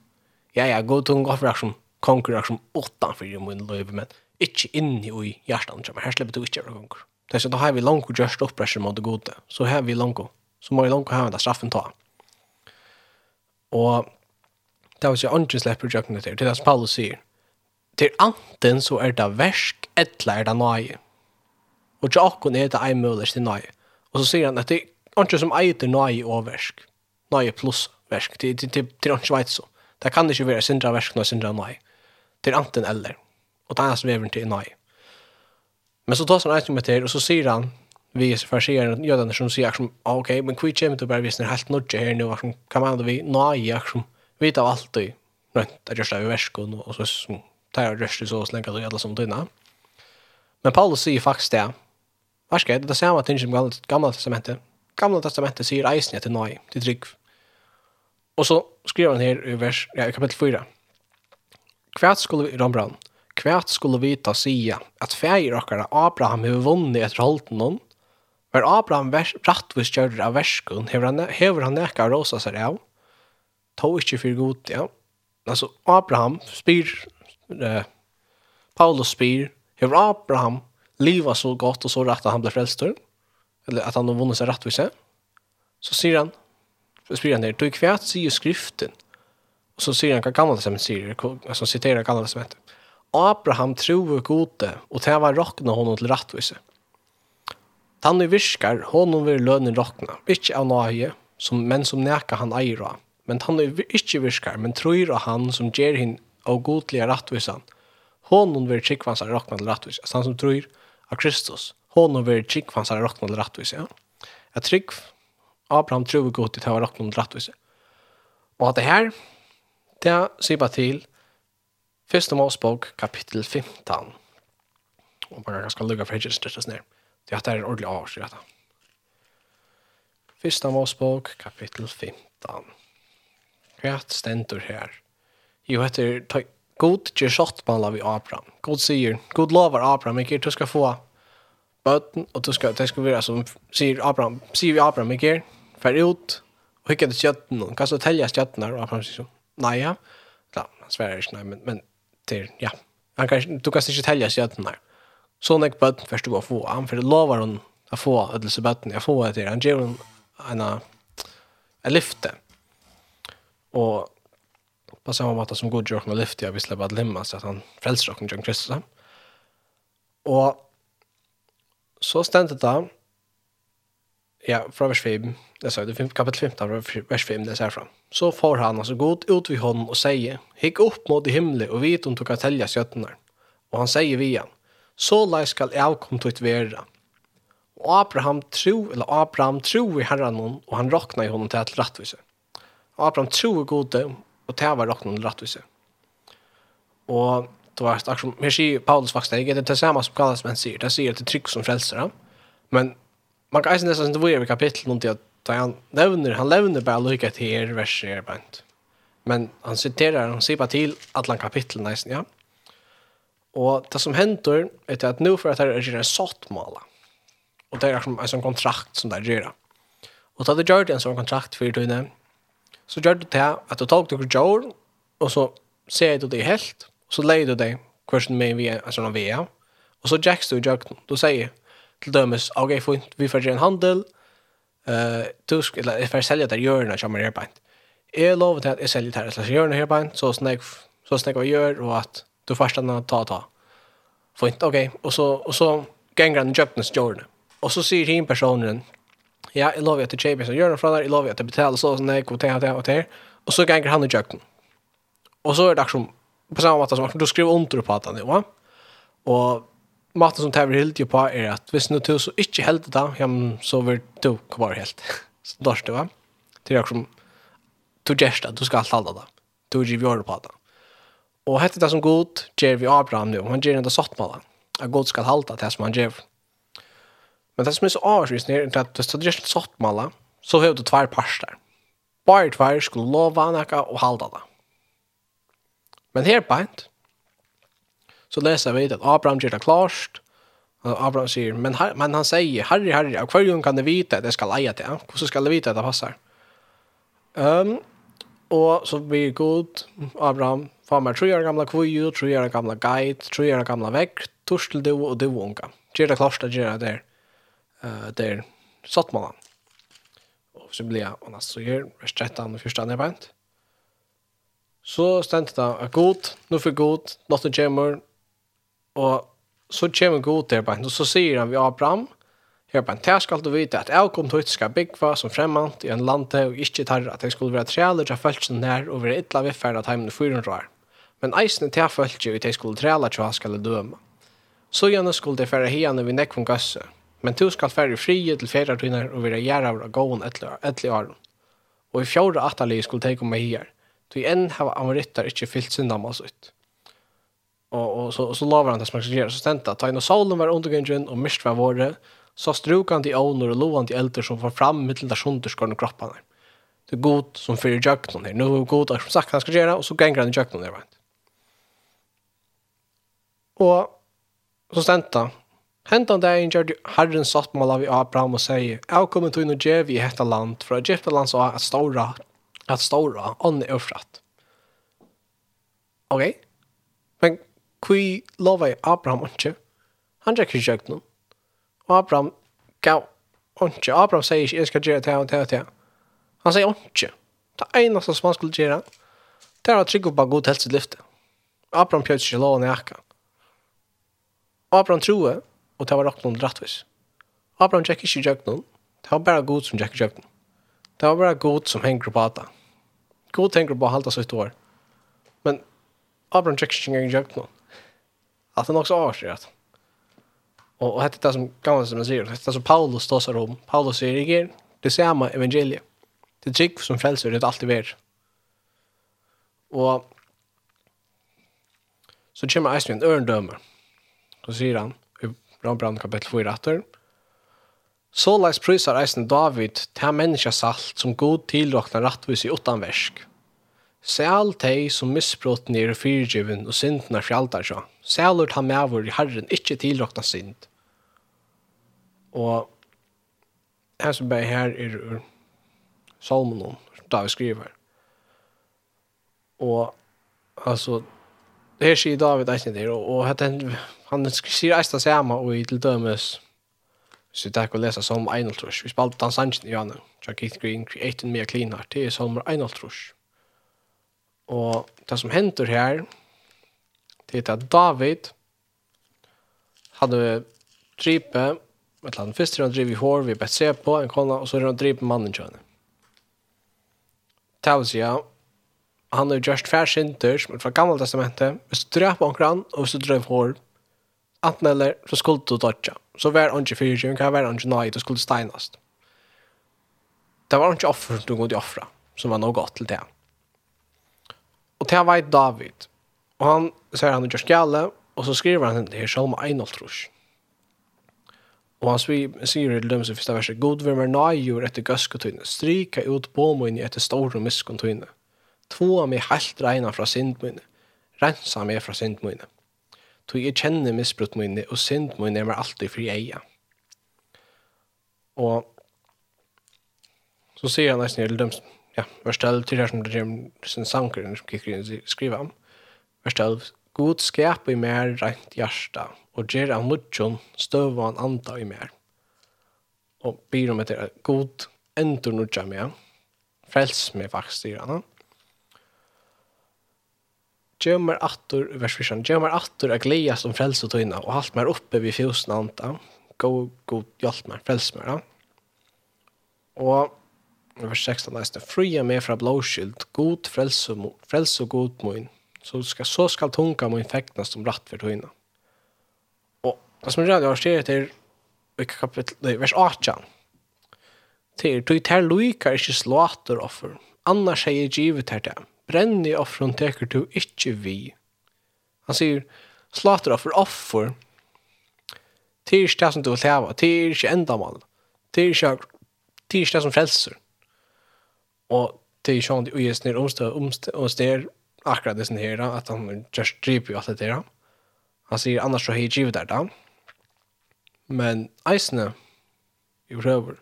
ja, ja, god tung offrer som konkurrer som utenfor i min løyve, men ikke inni i hjertan, men her slipper du ikke å konkurrer. Det er så da har vi langt gjørst oppresjon mot det gode, så har vi langt, så må vi langt ha den straffen ta. Og det er jo ikke andre slipper det til, det er det som Paulus sier, til anten så er det versk, etla er det nøye. Og til akkurat er det ei mulig til nøye. Og så sier han at det er ikke som eiter nøye og versk. Nøye pluss versk. Det, det, det, det er ikke veit så. Det kan ikke være sindra versk når sindra nøye. Det er anten eller. Og det er som vever til nøye. Men så tar han eit med til, og så sier han, vi är för sig en jödan som säger som okej men hva kommer till bare visst helt nudge här nu vad kan man då vi Nøye, jag som vet av allt det rätt att jag ska överskon og så som tar jag röster så slänka så jävla som tunna. Men Paulus säger faktiskt det. Varska, det är samma ting som gamla, gamla testamentet. Gamla testamentet säger eisen till nej, till trygg. Och så skriver han här i vers, ja, i kapitel 4. Kvärt skulle vi, Rambran, kvärt skulle vi ta säga att färger och Abraham har vunnit efter hålten någon. Var Abraham rattvis kjørður av verskun, hever han, hever han neka rosa seg av, tog ikkje fyrir god, ja. Altså, Abraham spyr eh, Paulus spyr, hever Abraham liva så gott och så rätt att han ble frälstor? Eller att han har vunnit sig rättvisa? Så sier han, så spyr han her, du kvärt sier i skriften. Och så sier han vad gamla testamentet säger, alltså citerar gamla testamentet. Abraham tror gode och det var rockna honom till rättvisa. Tannu viskar, honom vil lønnen rockna, inte av nöje, som, men som neka han eier av. Men tannu ikke viskar, men tror han som ger henne og godlige rattvisan. Honom vil tryggvansar råkna til rattvis. Altså han som tror av Kristus. Honom vil tryggvansar råkna til rattvis. Ja. Jeg trygg Abraham tror godt til å råkna til rattvis. Og at det her, det sier bare til 1. Mosbok kapittel 15. Og bare ganske lukka for hittir styrtes ned. Det er at det er en ordentlig avskyr dette. 1. Mosbok kapittel 15. Hva stendur her? Jo, heter God ger skottballa vi Abraham. God säger, God lovar Abraham, men du ska få böten och du ska det ska vara som säger Abraham, säger vi Abraham, men ger för ut och hicka det kötten och kanske tälja kötten och Abraham säger så. Nej, ja. Ja, han svär nej, men men till ja. Han kanske du kan inte tälja kötten där. Så när böten först du går få han för lovar hon att få ödelse böten. Jag får det han ger hon en en lyfte. Och på samma måte som god jörgen och lyfter jag vill släppa att limma så at han frelser och John Kristus. Og så stendte det ja, fra vers 5, det sa det, kapitel 15, vers 5, det ser fram. Så får han altså god ut vid hånden og sier, «Hikk upp mot i og vit vet om du kan tälja skjøttene.» Og han sier vid han, så lai skall til å være.» Og Abraham tro, eller Abraham tro i herren hon, og han råkna i honom til et Og Abraham tro i gode, Og det var råkna under rattvise. Og det var akkurat som, her sier Paulus faktisk, det er det samme som kalles menn sier, det sier at det er trygg som frelser ham. Men man kan eisen nesten det var i kapittel noen til at han levner, han levner bare lykket til her verset er bænt. Men han siterer, han sier bare til alle kapitlet nesten, ja. Og det som hender er til at nå for at det er en sottmåla. Og det er en sånn kontrakt som det er gjør. Og det er gjør det en sånn kontrakt for tøyne, Så gjør du det at du tok noen jord, og så ser du det helt, og så leier du det hvordan med er, altså noen via, og så jacks du i jøkken. Du sier til dømes, ok, fint, vi får gjøre en handel, uh, du skal, eller jeg får selge det hjørnet som er beint. Jeg lover til at jeg selger det her, slags hjørnet her beint, så snakk, så snakk hva gjør, og at du først kan ta ta. Fint, ok, og så, og så ganger han jøkkenes jordene. Og så sier hin personen, ja, jeg lover at det kjøper som gjør fra der, jeg lover at det betaler så, sånn, jeg, og det, og det, og det, og så ganger han i kjøkken. Og så er det akkurat på samme måte som du skriver under på at han, jo, og maten som tever helt jo på er at hvis du så ikke helt det da, ja, så vil du kvar helt. så dårst det, va? Det er akkurat du gjør det, du skal alt halda det. Du gir vi året på det. Og hette det som god, gjør vi Abraham nu, han gjør det sått med det. At god skal halda det som han gjør, Men det som är så avsvisning är att det står just sått med alla, så har du tvær parster. Bare tvär skulle lova näka och halda det. Men her beint, så läser vi att Abraham gjør det klart, Abraham sier, men, her, men han sier, herre, herre, av hver gang kan du vite at jeg skal leie til, hvordan skal du vite at det passer? Um, og så blir god, Abraham, får meg, tror jeg gamla kvuju, tror jeg gamla guide, tror jeg gamla vekk, torstel du og du unga. Gjør det klart, gjør det der uh, der satt man han. Og så blir jeg, og nesten gjør, vers 13 og 14 andre beint. Så stendte det, er god, nå for god, natten kommer, og så kommer god der beint, og så sier han vi Abraham, Her beint, en skal du vite at jeg kom til å skal bygge som fremmant i en lande og ikke tar at jeg skulle være trealer til følelsen der, og være ytla vifferd at heimen 400 år. Men eisen til følelse ut jeg skulle trealer til jeg skal døme. Så gjerne skulle det fære hiane vi nekk nekvun gasse, Men du skal fære frie til fære tøyner og være gjerne av gåen etter åren. Og i fjorda atterlige skulle teke meg her. Du enn har amoritter ikke fyllt synda med oss ut. Og, og så, så lover han det som han skal gjøre. Så stendte at inn og solen var undergrunnen og mist var våre, så struk han til åner og lo han til eldre som var fram mittel der sunderskårene kroppene. Det er god som fyrir jøkken her. Nå er god som sagt han skal gjøre, og så ganger han i jøkken her. Og så stendte han Hentan dagen gjør Herren satt mål av Abraham og sier, «Jeg kommer til å gjøre vi hette land, fra Egyptaland sa er stora, at stora, ånden er fratt.» Ok? Men kvi lova i Abraham ikke? Han gjør ikke gjøkt noen. Og Abraham gav ikke. Abraham sier ikke, «Jeg skal gjøre det og det og det». Han sier ikke. Det eneste som han skulle gjøre, det er å trygge på god helse til lyfte. Abraham pjøter ikke loven i akka. Abraham tror og det var rakt noen rettvis. Abraham gikk ikke i noen, det var bare god som gikk i noen. Det var bare god som henger på det. God henger på halvt av sitt år. Men Abraham gikk ikke engang i noen. At det nok så avskjer. Og, og dette er det som gammel som jeg sier, dette er det som Paulus tåser om. Paulus sier ikke, det samme evangeliet. Det er trygg som frelser, det er alltid vært. Og så kommer Eisen en ørendømme. Så sier han, Rambran kapitel 4 atter. Så lais prysar eisen David til menneska salt som god tilrakna rattvis i utan versk. Sæl tei som misbrotten er fyrgivin og syndna fjaldar seg. Sælur ta mevur i herren ikkje tilrokna synd. Og her som bare her er ur Salmonon, som David skriver. Og altså, her sier David eisen der, og, og hette han sier eista samme og i til dømes så det er ikke å lese som Einoltrus. Vi spalte den sannsyn i Janne, Jack Keith Green, Creating Me a Clean Heart, det er som Einoltrus. Og det som henter her, det er at David hadde dripet, vet han, først er han driver i hår, vi bet se på en kona, og så er han dripet mannen kjønne. Det vil si, han har gjort færre synder, som er fra gamle testamentet, hvis du drøp drøper omkran, og hvis du drøp hår, Enten eller så skulle du dodja. Så var han ikke fyrtjøring, hva var han ikke nøy, du skulle steinast. Det var han ikke offer som du kunne offra, som var noe godt til det. Og det var David. Og han sier han gjør skjale, og så skriver han det her Salma 1.3. Og han sier i dem som første verset, God vil mer nøyjord etter gøskotøyne, strika ut båmøyne etter store miskontøyne. Två av meg helt regna fra sindmøyne, rensa meg fra sindmøyne tog jeg kjenner misbrutt mine, og synd mine er meg alltid fri eia. Og så sier han nesten i dem, ja, vers 12 til her som det er sin sanker, som kikker inn og skriver om, vers 12, God skap i mer rent hjärsta, og ger av nudjon støva han anda i mer. Og byr om etter, God endur nudja meg, frels meg faktisk, sier han. Gjør meg vers 14, gjør meg atter at som om frelse og och og halt meg oppe vid fjusen og anta. Gå, god, hjelp meg, frels meg, da. Og vers 16, nästa, fria meg fra blåskyld, god frelse, frelse og god mun, så skal, så skal tunga mun feknas som ratt for tøyne. Og det som er redd, jeg har styrt til kapitel, nei, vers 18, til, du tar loikar ikke slåter offer, annars er jeg givet her til brenn i offren teker du ikkje vi. Han sier, slater offer offer, til er ikke det som du vil leva, til er ikke endamal, det er ikke det, er det som frelser. Og til er sånn og jeg snir omstå, omstå, akkurat det som her, at han just driver jo alt det der. Han sier, annars så har jeg givet der da. Men eisene, vi prøver,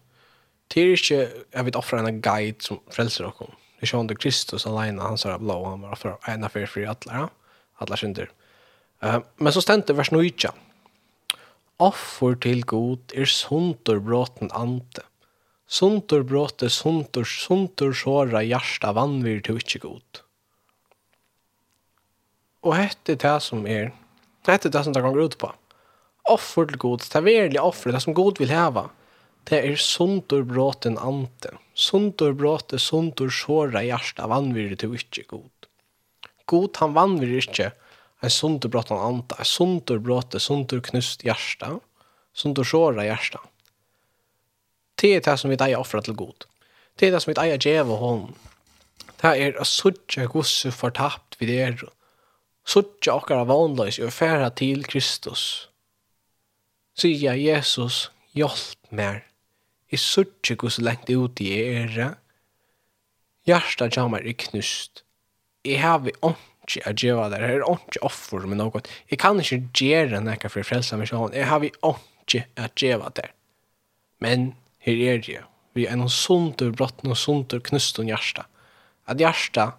til er ikke, jeg vil offre en guide som frelser dere. Det är ju Kristus alene, han sa blå, han var för en affär för alla, alla synder. Uh, men så ständer vers 9. Offer till god är sundur bråten ante. Sundur bråte, sundur, sundur såra hjärsta vannvir till icke god. Och hette det som är, hette det som det kan gå ut på. Offer till god, det är verkliga offer, det som god vill häva. Det er sundur bråten ante. Sundur bråte, sundur såra hjärsta vannvirre til ikkje god. God han vannvirre ikkje en sundur bråten ante, en sundur bråte, sundur knust hjärsta, sundur såra hjärsta. Det er det som vi eier offra til god. Det er det som vi eier djeva hon. Det er a suttje gussu fortapt vid er. Suttje okkara vanløys og færa til Kristus. Sia Jesus, hjelp mer. I sørger ikke lengt ut i ære. Hjärsta jammer er knust. Jeg har vi ikke å gjøre det. Jeg har ikke offer med noe. Jeg kan ikke gjøre noe for å frelse meg selv. Jeg har vi ikke å gjøre det. Men her er det. Vi er noen sunder brott, noen sunder knust og hjärsta. At hjärsta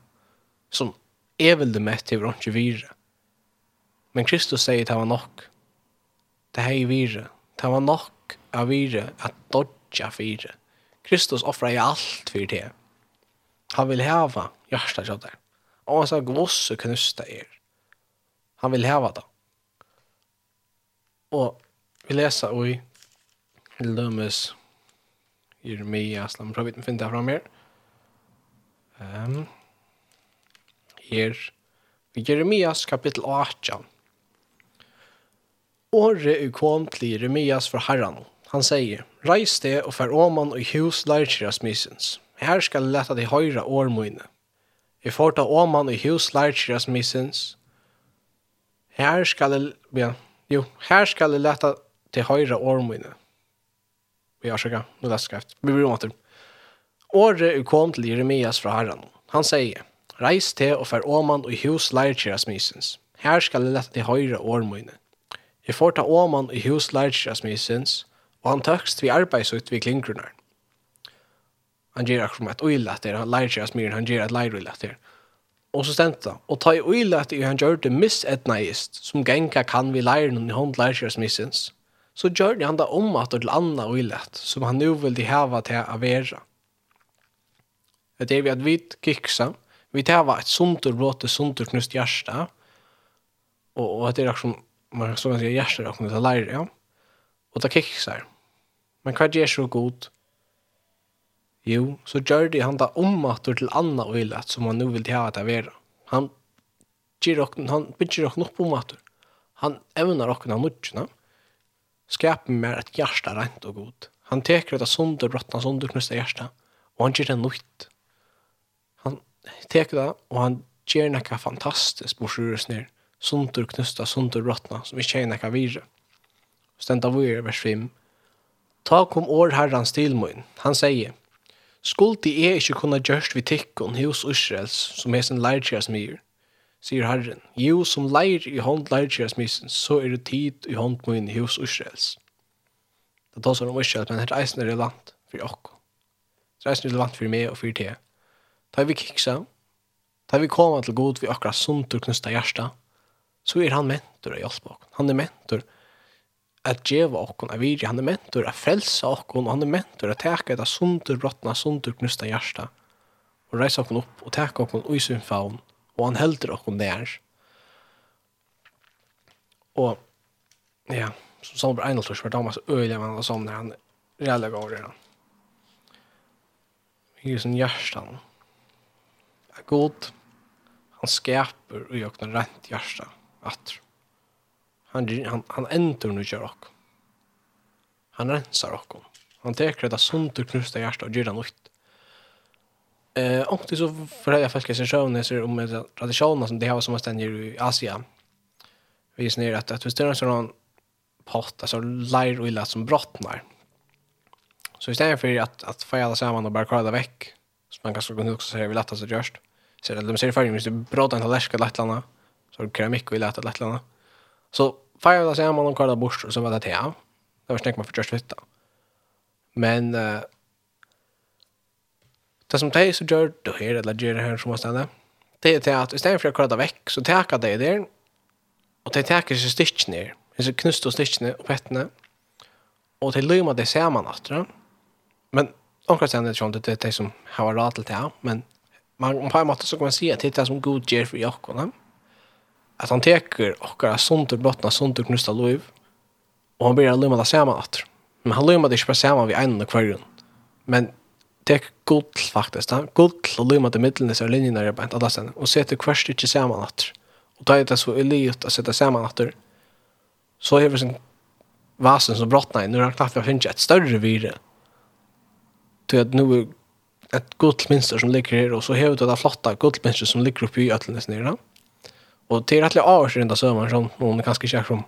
som er vel det mest til ikke vire. Men Kristus sier det var nok. Det her er vire. Det var nok av vire at dodge dodja fyre. Kristus offrar ju allt för det. Han vill häva hjärsta av det. Och han sa gvosse knusta er. Han vill häva det. Och vi läser i Lumus Jeremias. Låt mig å finne det fram här. Um, här. I Jeremias kapitel 18. Året kom til Jeremias för herren. Han sier, reis det og fer åman og hus lærkjera smysens. Her skal jeg lette de høyre årmøyne. Jeg får ta åman og hus lærkjera smysens. Her skal jeg, ja, jo, her skal jeg lette de høyre årmøyne. Vi har sjekka, nå lest skreft. Vi blir omater. Året kom til Jeremias fra herren. Han sier, reis det og fer åman og hus lærkjera smisens. Her skal jeg lette de høyre årmøyne. Jeg får ta åman og hus lærkjera smisens.» og han tøkst vi arbeidsut vi klingrunar. Han gjør akkurat et uilat der, han lærer seg at smiren, han gjør et lærer der. Og så stendt det, og ta i uilat i han gjør det misetnaist, som genka kan vi leir noen i hånd lærer seg missens, så gjør han da om at til anna uilat, som han nu vil de hava til å være. Det er vi at vi kiksa, vi hava et sundur bråte, sundur knust hjärsta, og, og det er akkurat, man kan sånn at hjärsta er akkurat lærer, ja. Og det kiksar. Men hva gjør så god? Jo, så gjør det han da ommatter til anna øylet som han nu vil ha det være. Han gjør okken, han bygger okken opp ommatter. Han evner okken av nudgene. Skaper mer et hjärsta rent og god. Han teker ut av sunder, brottene, sunder, knuste. Og han gjør det nøyt. Han teker det, og han gjør nekka fantastisk bortsett ned. Sunder, knusta, sunder, brottna, som ikke er nekka virre stenda vore vers 5. Ta kom år herrans til mun. Han sier, Skuldi er ikkje kunna gjørst vi tikkun hos Israels, som er sin leirtjæra myr, sier Herren. Jo, som leir i hånd leirtjæra mysen, så er det tid i hånd mun hos Israels. Det tar sånn om Israels, men her eisen er relevant for okko. Det er eisen relevant for meg og for te. Ta vi kiksa, ta vi koma til god vi akkurat sunt og knusta hjärsta, så er han mentor å hjelpe okko. Han er mentor at geva okkon av viri, han er mentor att frelsa okkon, og han er mentor att teka etta sundur brottna, sundur knusta hjärsta, og reisa okkon upp, og teka okkon ui sin faun, og han heldur okkon der. Og, ja, som sånn var Einald Tors, var damas øyla, man han sånn, han er reella gav redan. I sin hjärstan. Er god, han skaper ui okkon rent hjärsta, atru han, han, han ändrar nu kör och. Han rensar och. Han teker det sunt och knusta hjärta och gyrda nytt. Eh, och det så för jag faktiskt när ser om med traditionerna som det har som ständer i Asien. Vi ser att, att vi står en sån pott, alltså lär och illa som brottnar. Så istället för att, att få alla samman och bara klara väck, som man kanske kunde också säga vi lättast att görs, så det de ser i färgen, hvis du brådar en tallerska lättlarna, så keramik och vi lättar lättlarna. Mm Så fire da säger man om Karla Bors så var det te. Det var snakk man for just vitt. Men uh, det som de så gjør, då här eller gjør det her som måste stanna. Det är till att istället för att kalla veck så täcker det där. Och det täcker sig stitch ner. Det så knust og stitch og pettene, og Och det det ser man efter. Men omkring stedet er det som det det som har rat til det men man på en måte så kan man si at det er det som god ger för Jakob att han teker okkara sunt och bottna sunt och knusta lov och han börjar lumma det saman at Men han lummar det ikke bare saman vi en och kvargen. Men tek gott faktiskt. Han gott och lummar det middelen så linjen er bænt andra sen och setter kvarst inte at og Och er det så elit att sätta saman at Så är det sin vasen som brottnar nu har klart jag finnst ett större vire. Till att nu ett gott minster som ligger här och så har det flotta gott minster som ligger uppe i ötlenes nere. Och det är rätt av sig den där sömmen som någon kanske känner som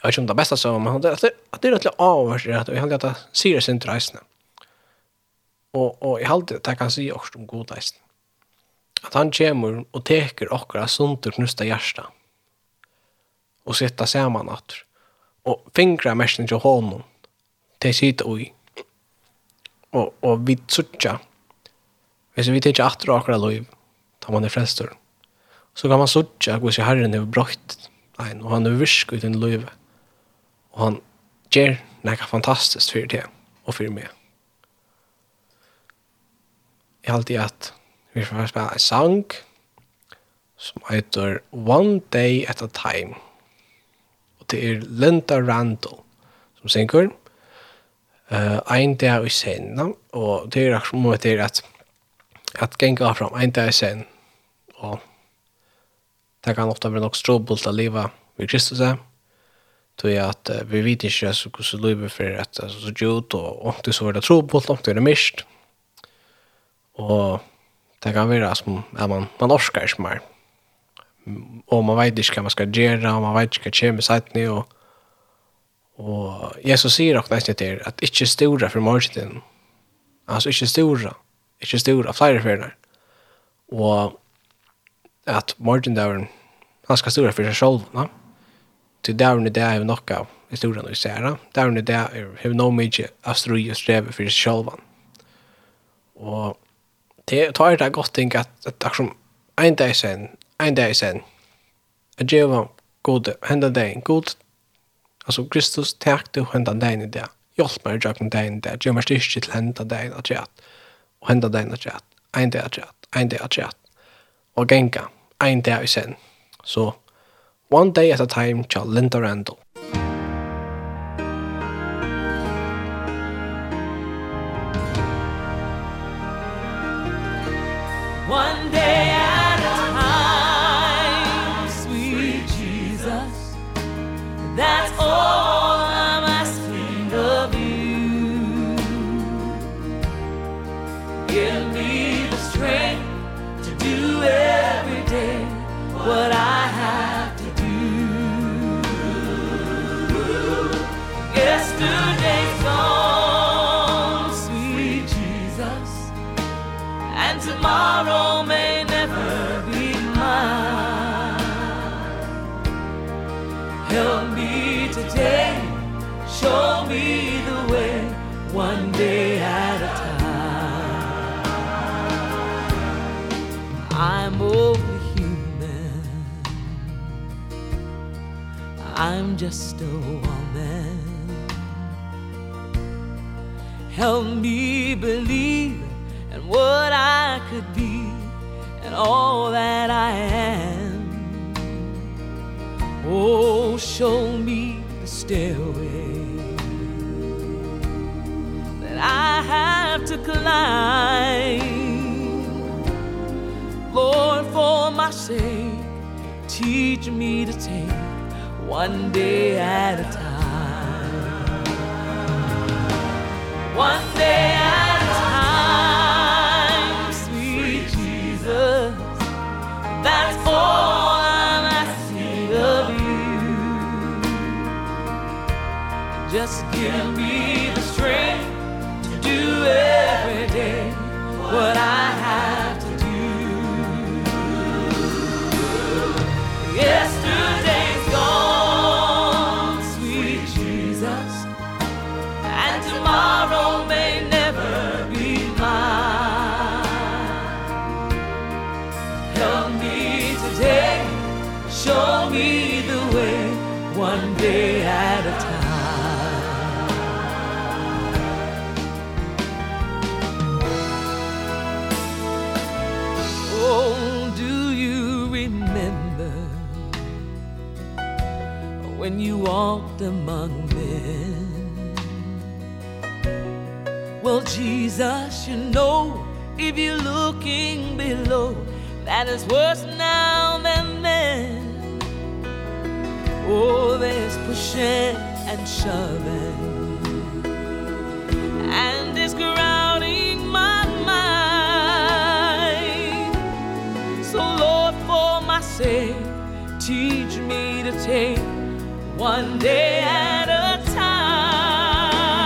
jag vet inte om det bästa sömmen, men det, det är rätt av sig att jag hade att se det sin rejsen. Och, och jag hade att jag kan se också om god rejsen. Att han kommer och teker åkra sunt och knusta hjärsta och sitta samman att och fingra mest till honom till sitt oj och och vi tsucha Hvis vi tenker atter akkurat liv, tar man det frelstor så kan man sutja hos i herren er brøtt, ein, og han er virsk ut i løyve. Og han gjør nekka fantastisk for det, og for meg. Jeg har alltid at vi får spela en sang som heter One Day at a Time. Og det er Linda Randall som synger uh, Ein dag i sen. Og det er akkurat som det er at at genga fram Ein dag i sen. Og det kan ofta være nok stråbult å leve med Kristus är. Då at att vi vet ikke så hur så lever at det er så gjort og om det så er det stråbult, om det är mist. Og det kan være som är man man orsker ikke mer. Og man vet ikke hva man skal gjøre, og man vet ikke hva som är sagt nu og, Och Jesus sier også nesten til at ikke inte stora för morgonen. Alltså inte stora. Inte stora, flera färger. Och at morgendøren, han skal stå for seg selv, no? til døren i det er jo nok av historien vi ser, da. døren i det er jo noe mye av strøy og streve for seg selv. Og det tar det godt ting at, at som en dag sen, en dag sen, at Jehova god, hendan dagen, god, altså Kristus tek du hendan dagen i det, hjelp meg i jakken dagen i det, gjør meg styrke til hendan dagen at jeg, og hendan dagen at jeg, en dag at jeg, en dag at jeg, og genga ein dag i sen. Så so, One Day at a Time tja Linda Randall. one day at a time. I'm only human. I'm just a woman. Help me believe in what I could be and all that I am. Oh show me the stairway. I have to climb. Lord, for my sake Teach me to take One day at a time. One day at a time Sweet Jesus. That's all I'm asking of you. Just give me every day what I the among men Well, Jesus, you know If you're looking below That is worse now than then. Oh, there's pushing and shoving. And it's crowding my mind. So, Lord, for my sake Teach me to take one day at a time.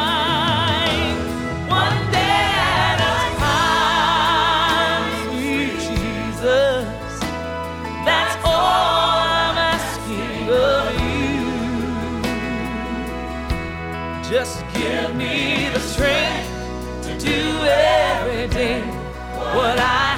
One day at a time. Sweet Jesus that's all I'm asking of you. Just give me the strength to do every day what I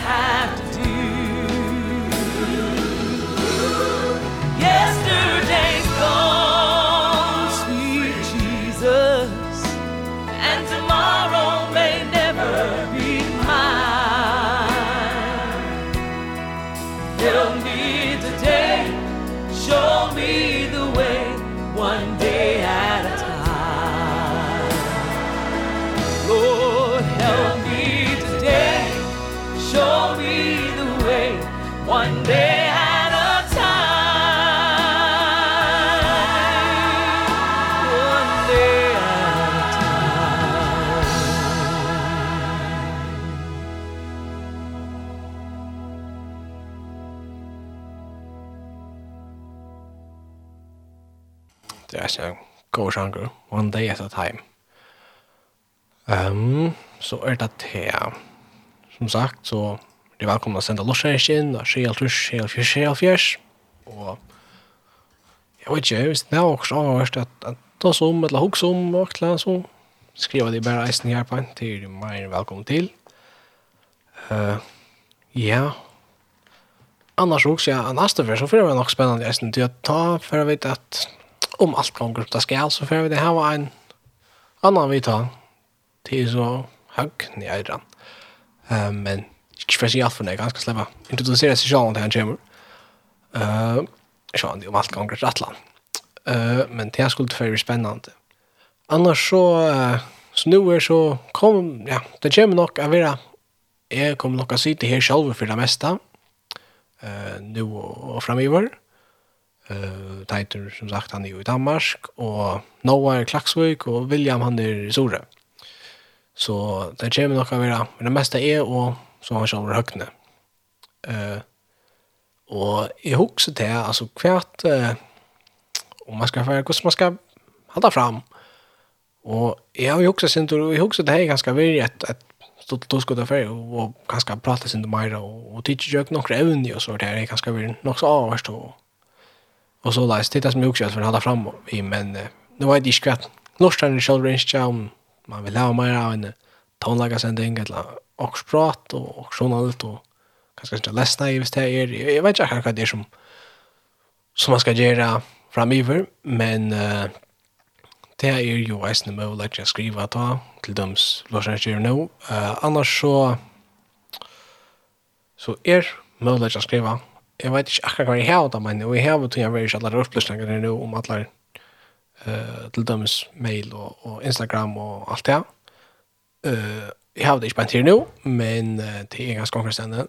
god sjanger, One Day at a Time. Um, så er det til, Som sagt, så er det velkommen å sende lorsjerikken, og skje alt rusk, skje alt fjers, skje alt fjers. Og jeg vet ikke, hvis det er også avhørst at, at ta som, eller hok som, og til eller annet så skriver de bare eisen her på en, til er mer velkommen til. Uh, ja, annars också ja, annars det för så för det var nog spännande eisen, syns att ta för jag vet att om allt gånger det ska så för vi det här var en annan vita till så hög i öran. Ehm men inte för sig allt för det ganska släppa. Introducera sig själv till en chamber. Eh sjön om allt gånger Atlant. Eh men det här skulle vara spännande. Annars så så nu är så kom ja, det kommer nog att vara jag kommer nog att sitta här själv för det mesta. Eh nu och framöver. Uh, Teiter, som sagt, han er jo i Danmark, og Noah er Klaksvøk, og William han er i Sore. Så det kommer nok å være, men det meste er, og så han kommer høgne. Uh, og jeg husker til, altså hvert, uh, om man skal være, hvordan man skal halda fram. Og jeg har jo husker sin, og jeg husker det her ganske virkelig, at, at stod då skulle det och ganska prata sin mer och och titta jag några ävne och så där är ganska väl nok så avst och Och så läs det som också för hålla fram i men nu var det skvätt. Norstan i shoulder range jam. man vill ha mer av en tonlaga sändning eller och prat och journalt och kanske inte läsna i visst här. är jag vet inte vad det är som som man ska göra framöver men uh, det är ju eisen med att lägga skriva ta till döms Lars Eriksson nu annars så så är möjligt att skriva jeg vet ikke akkurat hva jeg har da, men jeg har til jeg vil ikke alle opplysninger nå om alle uh, til dømes mail og, og Instagram og alt det. Uh, jeg har det ikke bare til nå, men uh, det er ganske omkringstende.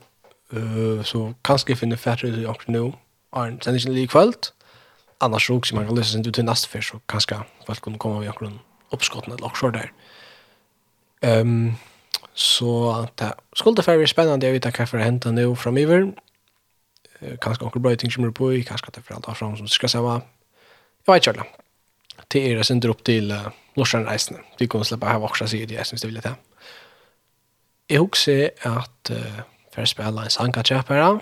Uh, så kanskje jeg finner færre ut i omkring nå, er en ikke like kveld. Annars så også man kan lese ut til neste før, så kanskje folk kunne komme i akkurat oppskottene eller også der. Um, så det skulle det være spennende å vite hva for å hente nå framover kanske onkel bra ting som är på i, kanske det för allt fram som ska säga hva. Jeg vet inte. det er sen dropp till uh, norskjøren Reisen. Vi kommer släppa här också så det, jeg synes det vill det. Jag husker att uh, för å spille en sanka chapera her,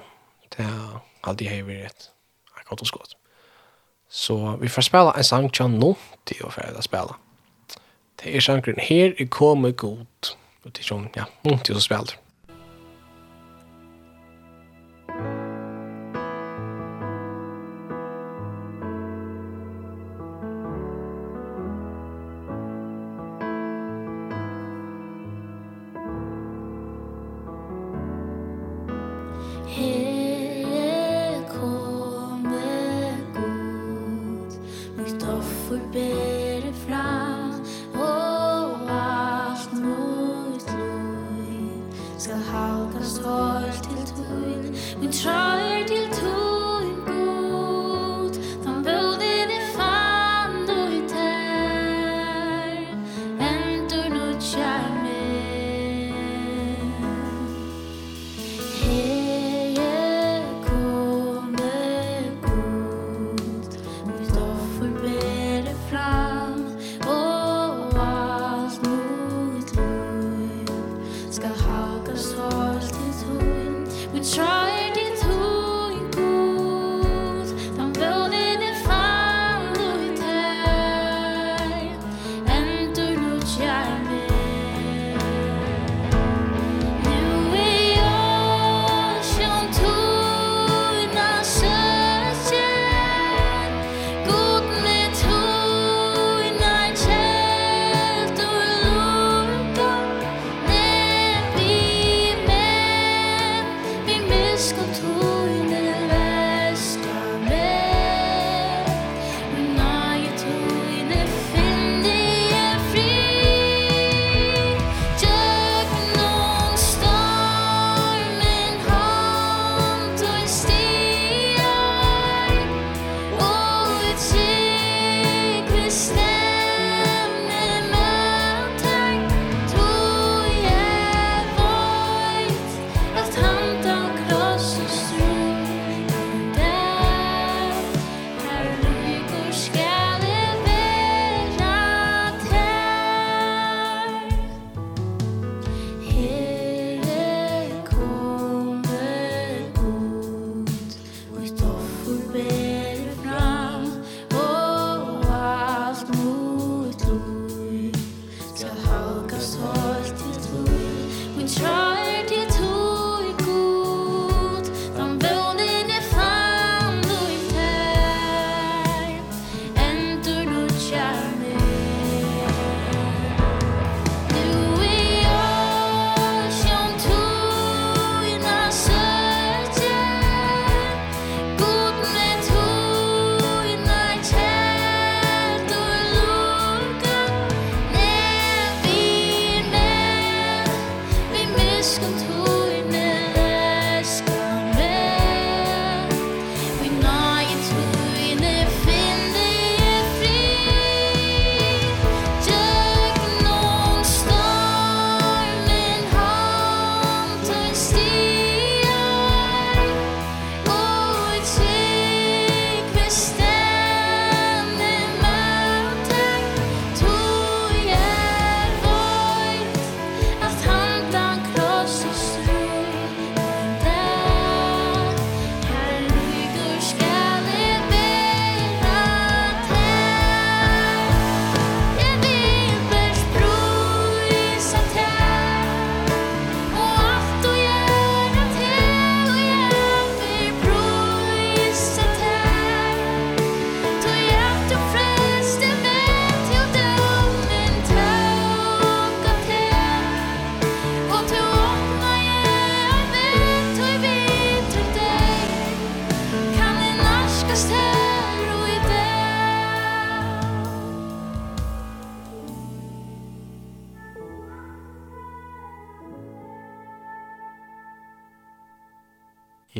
det er alltid har vært et godt og. Så vi får spela en sang kjenn nå til å få spela. Det er sangren her, jeg kommer god. Og det er sånn, ja, nå til å spela.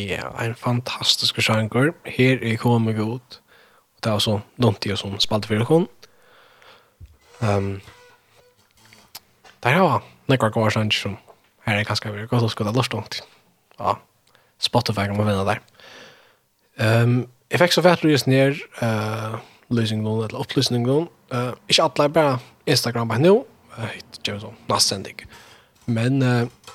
ja, en fantastisk sjanger. Her er kommet god. Og det er også Donti som spalte for dere. Um, der har jeg noen gode sjanger som her er ganske veldig godt å skulle ha lyst til. Ja, Spotify kan man vinne der. Um, jeg fikk så fært lyst ned uh, løsning noen, eller opplysning noen. Uh, ikke alle, bare Instagram bare nå. Uh, Hitt gjør sånn, nassendig. Men uh,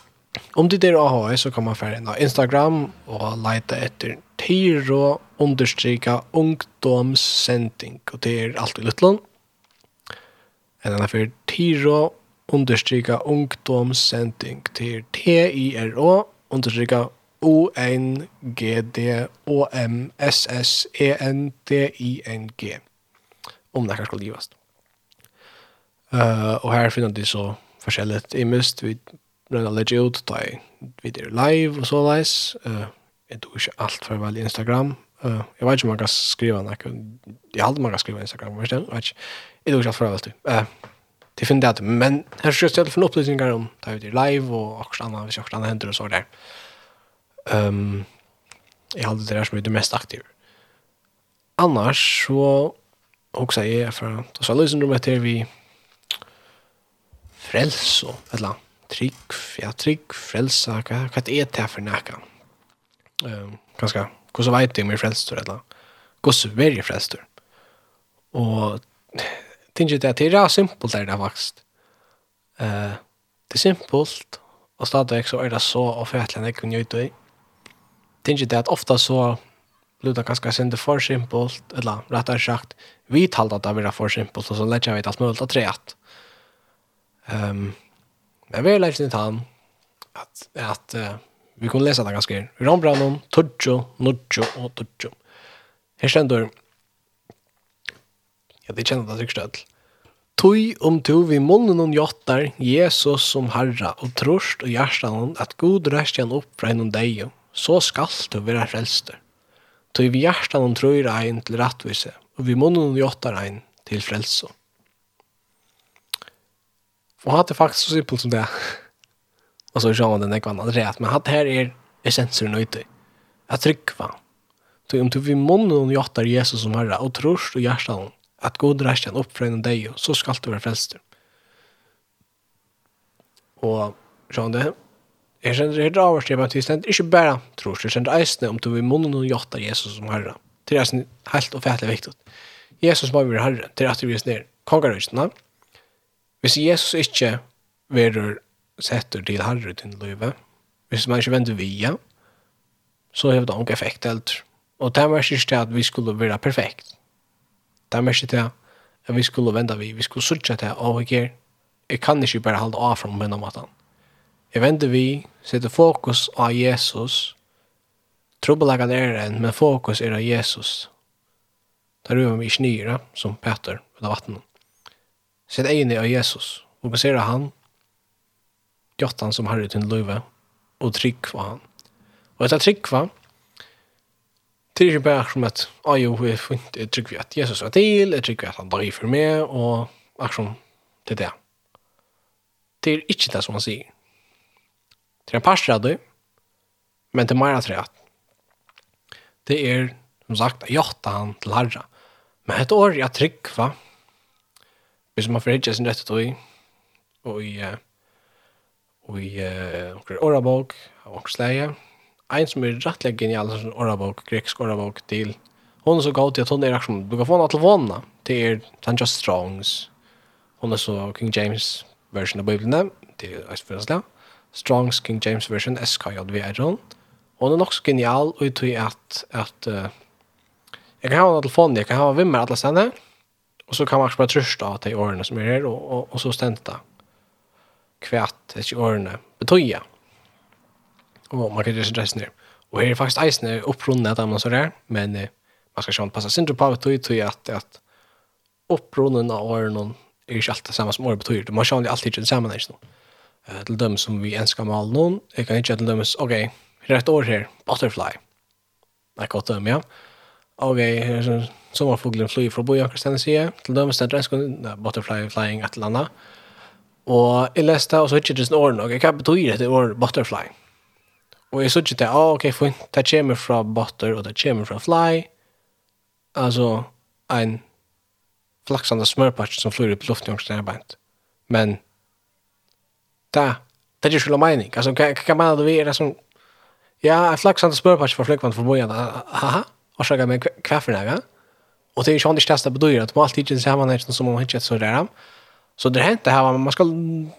Om det är AHA så kan man fære inn av Instagram och leite efter Tiro understryka ungdomssending og det är allt i Lutland. Eller för Tiro understryka ungdomssending til T-I-R-O understryka O-N-G-D-O-M-S-S-E-N-D-I-N-G om det her skulle givas. Uh, och här finner de så forskjelligt. i mist vi røyna legge ut da jeg videre live og så leis. Uh, jeg tog ikke alt for vel i Instagram. Uh, jeg vet ikke om man kan skriva noe. Jeg halte man kan skriva Instagram, men jeg vet ikke. Jeg tog ikke alt for vel til. Uh, det finner det, men her skal jeg stjele for opplysninger om da jeg videre live og akkurat annet, hvis akkurat annet hender og så der. Um, jeg halte det der som er det mest aktive. Annars så hoksa jeg för da så lyssnar du meg til vi frelse, eller annet trygg, ja, trygg, frelsa, hva, hva er det for nækka? Um, ganske, hvordan vet jeg om jeg er frelstur, eller hvordan er jeg frelstur? Og tenker det at det er simpelt der det er vokst. Uh, det er simpelt, og stadigvæk så er det så ofertelig enn jeg kunne gjøre det i. Tenker det at ofta så luta ganske sinde for simpelt, eller rettere sagt, vi talte at det var for simpelt, og så lette jeg vidt alt mulig til treet. Um, Men vi er lærte litt han at, at uh, vi kunne lese det ganske her. Rambranon, Tudjo, Nudjo og Tudjo. Her stender Ja, det kjenner det sikkert støtt. Tui om tu vi munnen og jottar Jesus som Herra og trost og hjertan hon at god rest igjen opp fra henne deg så skal du være frelster. Tui vi hjertan hon tror ein til rattvise og vi munnen og jottar ein til frelse. Og hatt hade faktisk så simpelt som det. Og så kör man den ekvan rett, men hade här är essensen ute. Att trycka. Så om du vill månen och jattar Jesus som herre och tröst och hjärtan at god rest rätten upp från deg, så skal du vara frälst. Och så det Jeg kjenner det helt avvarstrevet, men jeg kjenner ikke bare tror, jeg kjenner eisene om du vil munnen og jota Jesus som herre. Det er helt og fætlig viktig. Jesus må være herre, det er at vi er sned kongerøysene, Hvis Jesus ikke verer setter til herre til livet, hvis man ikke vender via, så har det ikke effekt helt. Og det er ikke til at vi skulle være perfekt. Det er ikke til at vi skulle vende vi, vi skulle sørge til, og ikke. jeg kan ikke bare holde av fra min om at han. Jeg venter vi, setter fokus av Jesus, Trubbelagan er en, men fokus er av Jesus. Der er vi ikke nyere, som Peter, ved vattnet sett egen av Jesus og basera han, gjort han som herre til løyve, og trygg for han. Og etter tryggva, det er ikke bare som at, ah jo, jeg funnet, jeg tryggva at Jesus var til, jeg trygg tryggva at han døg for meg, og akkurat til det. Det er ikke det som han sier. Det er en parstret av men det er mer at det er, som sagt, at han til herre. Men et år jeg trygg for hvis man får forhindrer sin rett og og i og i onker orabok og onker sleie en som er rettelig genial sånn orabok, grekisk orabok til hon er så god til at hon er aksjon du kan få henne til vana til er Tanja Strongs. Hon er så King James version av Bibelen. Til Østfjørsla Strongs King James version SKJVR hon hon er nok så genial og i tog at at uh, jeg kan ha henne til vana jeg kan ha vimmer alle stedene Og så kan man också bara trösta att det är åren som är här och, och, och så stänta kvätt ikke årene. betyga. Og man kan gjøre ju dressen her. Og her er faktisk eisene upprundet där man så där, men eh, man ska ju passa sig inte på att det är at, att upprunden av åren är ju alltid samme som år betyder. Man känner alltid ikke inte samma nästan. Eh til dem som vi ønsker önskar mal noen, jeg kan ikke til dem okej, okay, rätt år her, butterfly. Det er godt dem, ja okej, okay, här så sommarfågeln flyr från Bojakers Tennessee till Dömestad Dresskon, butterfly flying et eller annet. Og jeg leste, og så ikke det sånn årene, ok, hva betyr dette år butterfly? Og jeg så ikke det, ah, ok, fint, det kommer fra butter, og det kommer fra fly. Altså, en flaksande smørpatch som flyr upp i luften omkring denne bænt. Men, det, det er ikke skulle mening. Altså, hva, hva mener du vi er det som, ja, en flaksande smørpatch fra flygvann fra bojan, haha, orsaka med kvaffen här. Och det är ju sånt det största på att man alltid inte ser man inte som man hittar så där. Så det hänt det här man ska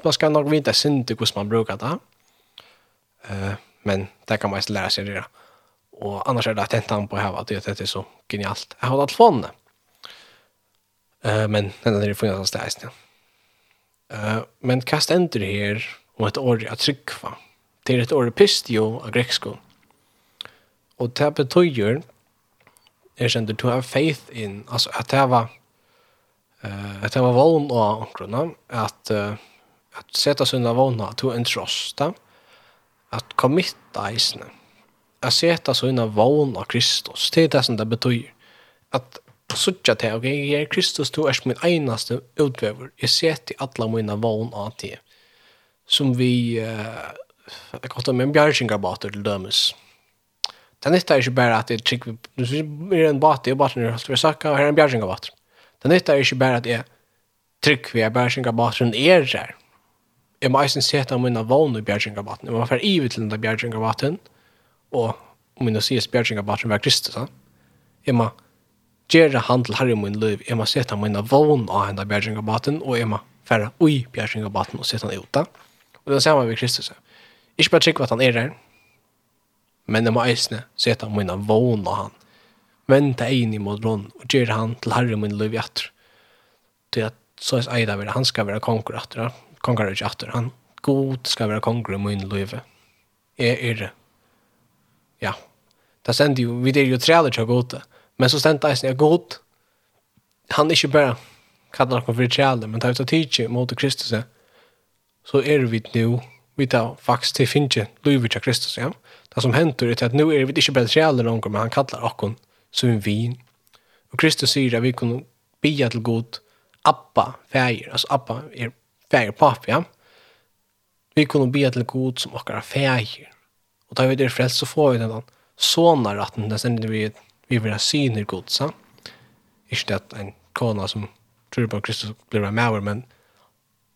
man ska nog veta synd hur man brukar det. Eh men det kan man ju lära sig det. Och annars är det att hämta på här att det är så genialt. Jag har allt fånne. Eh men den där får jag stäst. Eh men kast enter här och ett ord att trycka. Det är ett ord pistio av greksko. Och det betyder jag kände to have faith in alltså att det var eh att det var vån och ankrona att uh, att sätta sina våna to en trosta att committa isne att sätta sina våna Kristus det är det som det betyder att sucha til, ok, jeg er Kristus, to er min einaste utvever. Jeg set i alla mina vogn av det. Som vi, uh, jeg kallar det med en bjergsingarbater til dømes. Det nyttar ikke bare at jeg trykker, du er en bat, og baten er holdt ved sakka, og her er en bjergjeng av baten. Det nyttar ikke bare at jeg trykker ved bjergjeng av baten er der. Jeg må eisen seta mine vågne bjergjeng av baten. Jeg må være ivet til den bjergjeng av baten, og mine sies bjergjeng av baten var Kristus. Jeg må gjøre handel her i min liv. Jeg må seta mine vågne av henne bjergjeng av baten, og jeg må fære ui bjergjeng av baten og seta han ut. Og det er samme ved Kristus. Ikke bare trykker at han er der, men jeg må eisne seta mina vån og han. Venta ein i mot rån og gjør han til herre min liv i atter. Til at så er eida vera, han skal være konger atter, konger ikke atter, han god skal være konger i min liv. Jeg er det. Ja. Det stender jo, vi er jo trealer til gode, men så stender eisne er god. Han er ikke bare kallar noen for trealer, men tar vi til tidsi mot Kristus, så er vi nu, vi tar faktisk til finne livet til Kristus, ja. Ja Det som händer är att nu är vi inte trealer någon men han kallar oss som en vin. Och Kristus säger att vi kunne bia til god Abba, färger. Alltså Abba är färger papi, ja. Vi kunne bia til god som okkar färger. Och da vi det frälst så får vi den sånar att den sen vi vi vil ha syner god, sa. Ikke det at en kona som tror på Kristus blir med men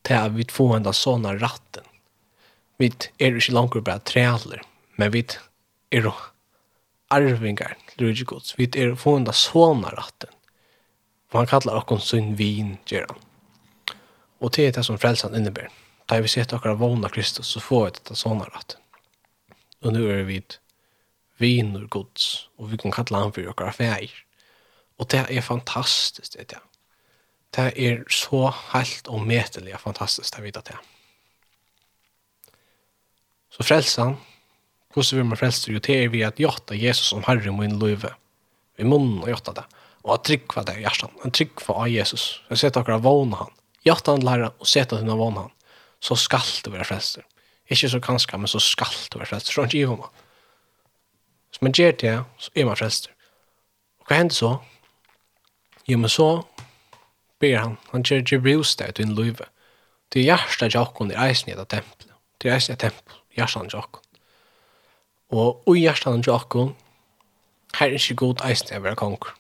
det er vi får enda såna ratten. Vi är inte långt bara trädlar men vi er arvingar til Guds. Vi er forhånda såna ratten. For han kallar okkon sin vin, gjer han. Og det er det som frelsan innebär. Da vi sett okkar vågna Kristus, så får vi dette såna ratten. Og nu er vi viner Guds, og vi kan kalla han for okkar fægir. Og det er fantastisk, det er. Det er så helt og metelig fantastisk, det er vidt det. Så frelsan, Hvordan vil man frelse jo til vi at gjøtta Jesus som Herre må innløyve. Vi munnen og gjøtta det. Og at tryggva det i hjertan. En for av Jesus. Jeg setter akkurat vågne han. Gjøtta han lærer og setter han vågne han. Så skal du være frelst. Ikke så kanskje, men så skal du være frelst. Så han giver man. Så man gjør det, så er man frelst. Og hva hender så? Jo, men så ber han. Han gjør Jebrus brustet til innløyve. Det er hjertet jeg akkurat er eisen i det tempelet. Det er eisen i tempelet. Hjertan jeg akkurat. Og ui hjertan til okko, her er ikke god eisen til å være konger.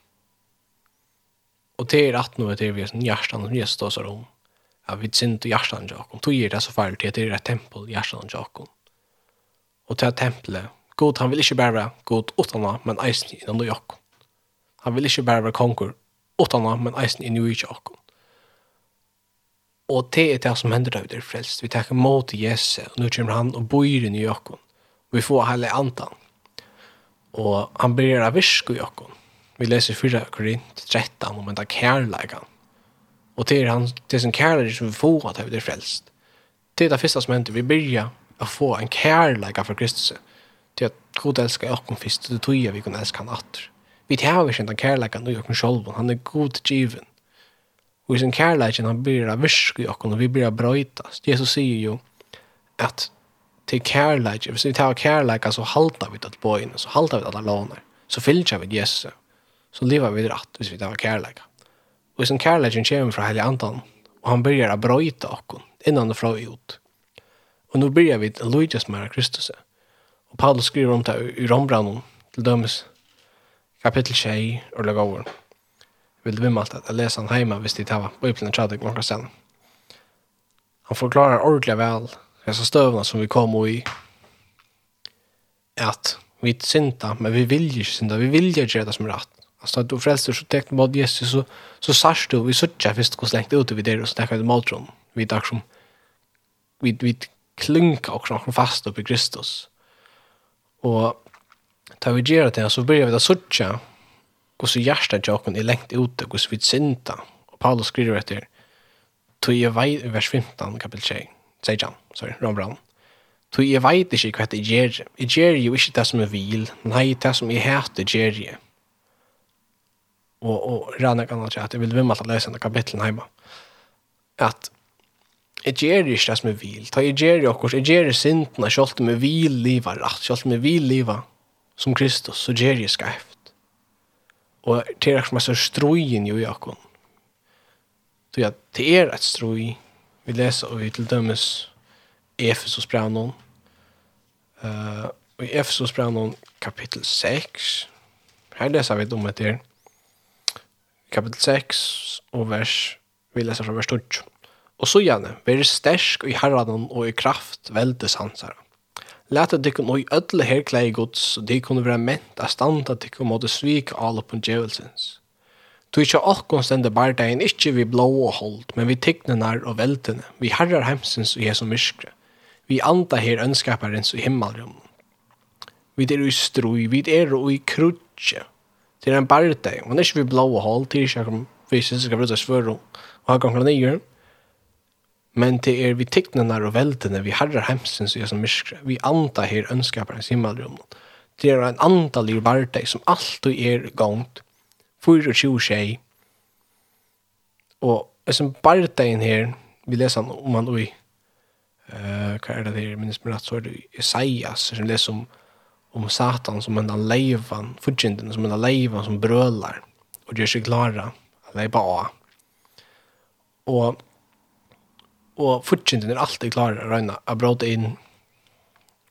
Og det er at noe til vi er sånn hjertan som Jesus ståsar om. Ja, vi sind til hjertan til okko. Tog er det så feil til at det er et tempel hjertan til okko. Og til tempelet, god han vil ikke bare være god utan utana, men eisen innan noe okko. Han vil ikke bare være konger utan utana, men eisen innan noe okko. Og det er det som hender av det frelst. Vi takker mot Jesus, og nå kommer han og bor inn i okko vi får hele antan. Og han blir av visk i jakon. Vi leser 4 Korint 13 om en dag kärleken. Og det er han till sin kærleik som vi får at vi er frelst. Det är det første som hender, Vi börjar att få en kärlek for Kristus. Det är att God älskar jakon först. Det tror jeg vi kan älska han atter. Vi tar ikke en den kärleken i jakon selv, Han er god given. Og i sin kärleken han blir av visk i jakon. og vi blir av brøytast. Jesus sier jo at til kærleik. Hvis vi tar kärlek så halter vi det på in så halter vi til alle låner. Så fyller vi Jesus. Så lever vi rett hvis vi tar kärlek. Och sen kärleken kommer fra hele andan og han börjar bröjta oss innan det från ut. Og nå börjar vi lydas med Kristus. Og Paulus skriver om det i Rombrannen til dømes kapittel 6 og lägga over. Vil du alt at jeg leser han hjemme hvis de tar Bibeln och tjadig noen sen. Han forklarer ordentlig vel alltså stövna som vi kommer i att vi synda men vi vill ju inte synda. Vi vill ju göra det som är rätt. Alltså att du frälser så täckt mot Jesus så så sars du vi söker visst hur slängt ut vi det och så där kan det motron vi dag som vi vi klunka och knacka fast upp i Kristus. Och tar vi gör det så börjar vi att söka hur så hjärtat jag kan är längt ute och så vi synda. Och Paulus skriver efter tog jag vers 15 kapitel 6 Sejan, sorry, Ron Brown. Så jeg veit ikke hva det gjør. Jeg gjør jo ikke det som jeg vil. Nei, det som jeg heter gjør jeg. Og, og Rana kan ikke at jeg vil vimme til å lese denne kapitlen hjemme. At jeg gjør ikke det som jeg vil. Ta jeg gjør jo akkurat, jeg gjør sintene selv om jeg vil liva rett, selv om jeg vil liva som Kristus, så gjør jeg skreft. Og det er akkurat som jeg strøyen jo i akkurat. Så jeg, det er et strøy, Vi leser i til dømes Efesos brannon. Uh, og i Efesos brannon kapittel 6. Her leser vi om etter kapittel 6 og vers vi leser fra vers 12. Og så gjerne, vær stersk i herranen og i kraft veldes hans herre. Læta dykken og i ødle her klei gods, og de kunne være ment av standa dykken mot all alle på djevelsens. Tu ikkje okkon stende bardein ikkje vi blå og hold, men vi tignenar og veltene, vi herrar hemsens og Jesu myskre. Vi anda her ønskaparens og himmelrum. Vi er i strui, vi er i krutje. Det er en bardein, men ikkje vi blå og hold, til ikkje akkur fysisk skal bruta for og ha gongla nyer. Men det er vi tignenar og veltene, vi herrar hemsens og Jesu myskre. Vi anda her ønskaparens himmelrum. Det er en andalig bardein som alltid er gongt, 24 tjej. Og som bardein her, vi leser han om han ui, uh, hva er det her, minnes meg rett, så er det Isaias, som leser om, om Satan som en leivan, fudgjenden som en leivan som brølar, og gjør seg klara, han leiva av. Og, og fudgjenden er alltid klara, Røyna, jeg bråd inn,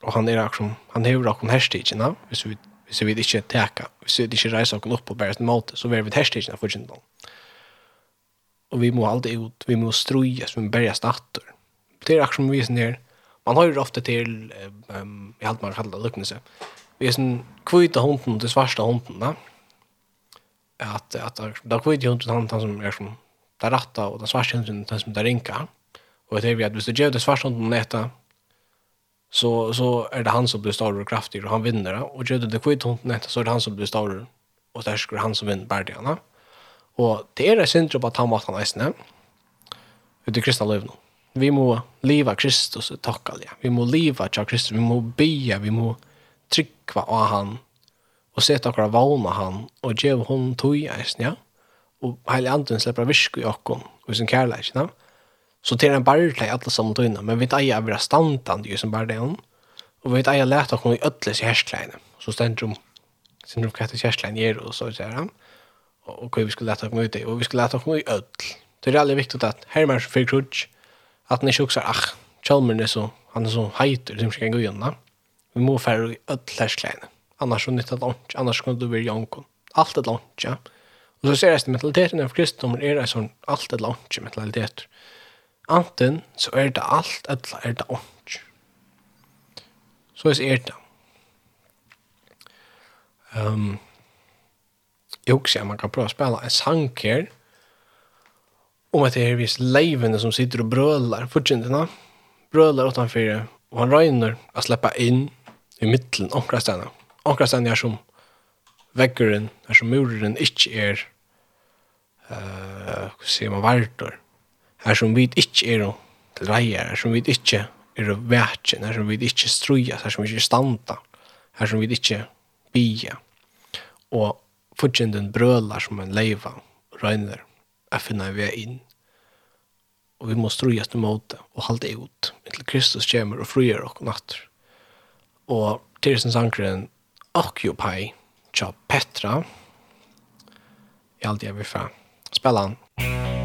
og han er akkurat, han hever akkurat herstikken, hvis vi hvis vi ikke teka, hvis vi ikke reiser oss opp og bare til måte, så vil vi terstig for forkjentene. Og vi må alltid ut, vi må strøyes, vi må bæres natter. Det er akkurat som vi er her, man jo ofte til, um, jeg halte meg kallet det lukkende vi er sånn kvita hunden til svarsta hunden, da. At, at da kvita hunden han, han som er som det ratta, og den svarsta hunden han som det rinka. Og det er vi at hvis du gjør det svarsta hunden etter, så, så är det han som blir större och kraftigare och han vinner. Och gör det kvitt hunden så är det han som blir större och där ska han som vinner bärdigarna. Och det är det syndrom på att han vart han ut i kristna liv nu. Vi må leva Kristus och tacka det. Vi må leva tja Kristus, vi må be, vi må trycka av han och sätta våra vana han och ge hon tog ägna. Och hela anden släpper visk i oss och sin kärlek. Ja? Så det är en barrla i alla samtidna, men vi äger våra standande ju som barrlan. Og vi äger lärt att komma i ödles i härsklägen. Så ständer om sin de kattis härsklägen gjør, og så sier där. Og hva vi skulle lätta komma ut i. og vi skulle lätta komma i ødel. Det er veldig viktig at her er att som är krutsk, at han ikke også er, ach, Chalmers er så, han er så heiter, som ska gå igenom. Vi må färre i ødel härsklägen. Annars så nyttar det lunch, annars kommer du være jankon. Alt er lunch, ja. Og så ser jeg at mentaliteten av kristendommen er en sånn alt er lunch mentalitet. Anten så er det alt, eller er det ånd. Så er det. Um, jeg husker at man kan prøve å spille en sang her, om at det er vis leivene som sitter og brøler, fortjentene, brøler utenfor, og han regner å slippe inn i midtelen, omkring stedene. Omkring stedene er som veggeren, er som muren, ikke er, uh, hva sier man, vartor, her som vi ikke er til reier, her som vi ikke er verken, her som vi ikke strujas, her som vi ikke standa, her som vi ikke bia. Og fortjenden brølar som en leiva, røyner, er finna vi inn. Og vi må strujas til måte og halde ut, til Kristus kommer og fruer og natter. Og til sin sankren Occupy, tja Petra, i alt jeg vil fra. Spela han. Spela han.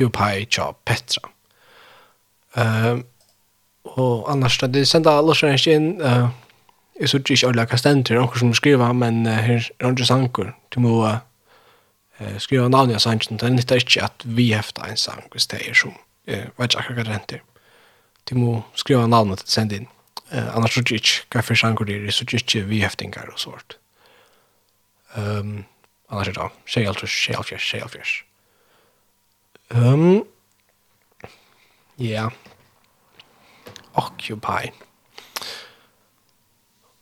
PewDiePie tja Petra. Uh, og annars, det sender alle som ikke inn, uh, jeg synes ikke alle kastenter, noen som skriver, men uh, her er andre sanker. Du må uh, skriva navnet av sangen, det er nytt ikke at vi hefta en sang, hvis det er som, uh, vet ikke akkurat rent det. Du må skriva navnet til send inn. Uh, annars så ikke hva for sanger det er, så ikke vi heftingar og sånt. Um, annars er det da, 6, 6, 6, 6, 6, Um, ja. Occupy.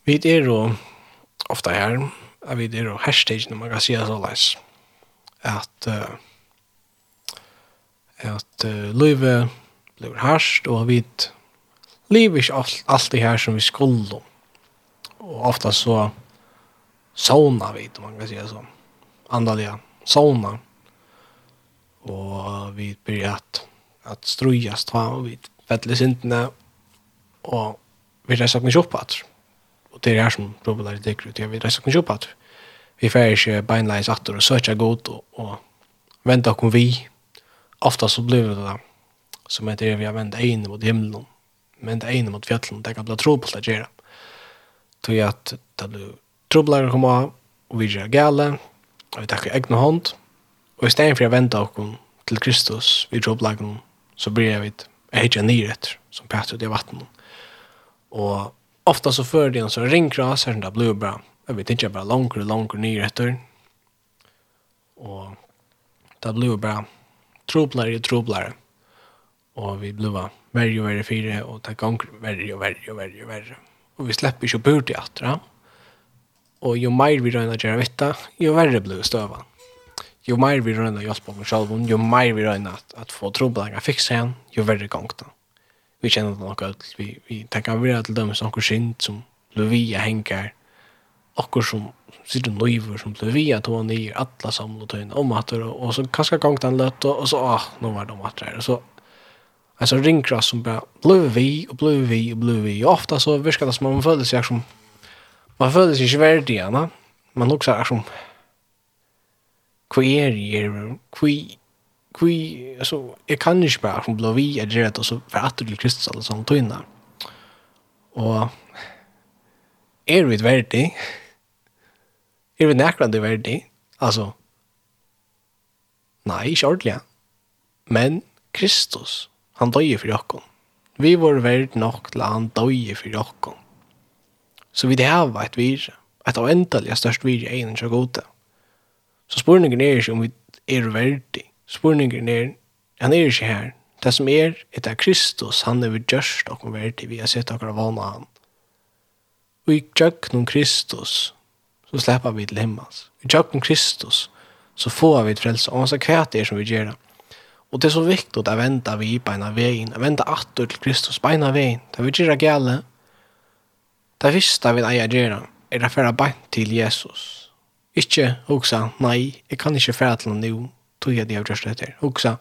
Vi er jo ofta her, at vi er jo hashtag, når man kan si det så leis, at uh, at uh, livet blir harsht, og vi lever ikke alt, alt det her som vi skulle. Og ofta så såna vi, om man kan si det sånn. såna. Såna og vi blir at at strujas ta och vi fällde sintene og vi resa knäs upp att og det er her som Robert är det vi resa knäs upp att vi färger ikke beinleis atter og söker gott og, og vänta kom vi ofta så blev det där som heter vi har vänt in mot himlen men det ene mot fjallen, det kan bli trobult å gjøre. Tog at det blir trobult å av, og vi gjør gale, og vi takker egne hånd, Og i stedet for å vente oss til Kristus, vi tror så blir jeg vidt, jeg hittar Nyret, som prater ut i vattnet. Og ofta så før det så ringer av seg, det blir bra. Jeg vet ikke, bare langer og langer nyr. Og det blir bra. Troblare og troblare. Og vi blir bra. Verre og verre fire, og det ganger verre og verre og verre og verre. Og vi slipper ikke bort i atra. Og jo mer vi røyner gjøre vitt, jo verre blir støvann jo mer vi rönnar jag på mig själv, ju mer vi rönnar at, at få trubbel att fixa igen, ju värre gång då. Vi kjenner det nok att vi, vi tänker vi er til dem som kommer sint, som blir Lovia henger, akkur som sitter nøyver, som blir Lovia tog ner alla tøyne om at og, og så kanskje gång den løtt, og, og så, ah, nå var det om at det og Så, alltså ringkras som bare blir vi, og blir vi, og blir vi. og ofta så virker det som man føler seg som, man följer sig inte värdiga, man lukkar som, hva er jeg, hva hva, altså, jeg kan ikke bare, som ble vi, jeg gjør det, og så for at du til Kristus, alle sånne tøyene. Og er vi verdig? Er vi nærkvandig verdig? Altså, nei, ikke ordentlig. Men Kristus, han døye for dere. Vi var verd nok til han døye for dere. Så vi det har vært vire, et av endelig størst vire egen til å gå til. Så spurningen er ikke om vi er verdig. Spurningen er, han er ikke her. Det som er, er det Kristus, han er vi gjørst og verdig, vi har sett akkurat vana han. Og i tjøkken Kristus, så slipper vi til himmels. I tjøkken Kristus, så får vi et frelse, og han sier hva det er som vi gjør det. Og det er så viktig å vente vi på en av veien, å vente atter til Kristus på en av veien. Det vi gjør det gale, det første vi eier gjør, det, er å føre bein til Jesus. Ikke hoksa, nei, jeg kan ikke fære til noe nå, tog jeg det jeg har gjort det etter. Hoksa,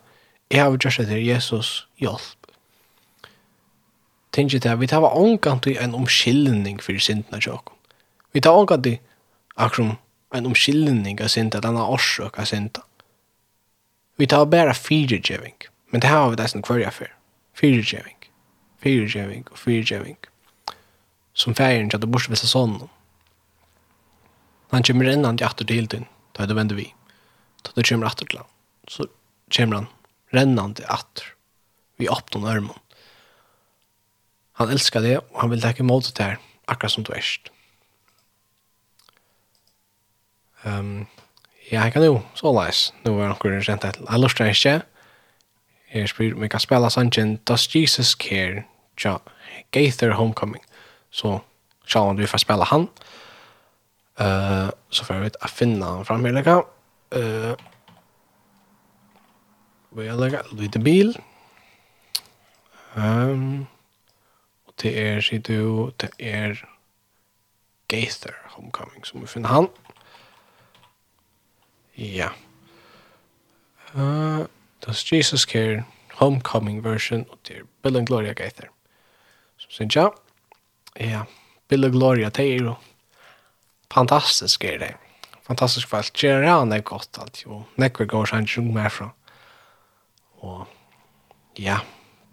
jeg har gjort det etter Jesus hjelp. Tenk det, vi tar omgang til en omskillning for syndene til oss. Vi tar omgang til akkurat en omskillning av synd, denne årsøk av synd. Vi tar bare fyrirgjeving, men det har vi nesten som jeg for. Fyrirgjeving, fyrirgjeving og fyrirgjeving. Som færen til at du bortsett vil seg sånn han kommer inn han til til din. da er det vender vi. Da det kommer atter til han. Så kommer han rennande atter. Vi åpner ørmen. Han elskar det, og han vil takke imot det her, akkurat som du erst. Um, ja, jeg kan jo, så leis. Nå er noen rent til. Jeg lurer ikke. Jeg spyr, jeg kan spille sangen Does Jesus Care? Ja, Gaither Homecoming. Så, sjalom du får spille han. Ja Uh, så får vi att finna fram här lägga. Uh, vi har lagt lite bil. Um, och det är du, det är Gaither Homecoming som vi finner han. Ja. Uh, das Jesus Care Homecoming version och det är Bill and Gloria Gaither. Så syns ja. Ja, Bill and Gloria, det fantastisk er det. Fantastisk fall. Gerard er godt alt, Jo, näkvar går han sjung mer fra. Og, ja,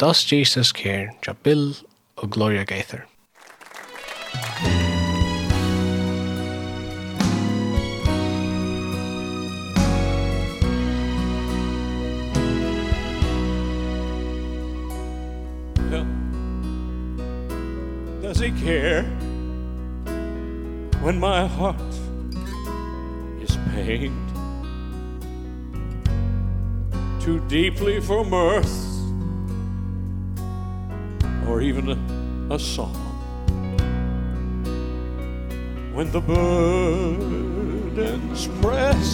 Does Jesus Care, Jabil og Gloria Gaither. Yeah. Does he care? when my heart is pained too deeply for mirth or even a, a song. When the burdens press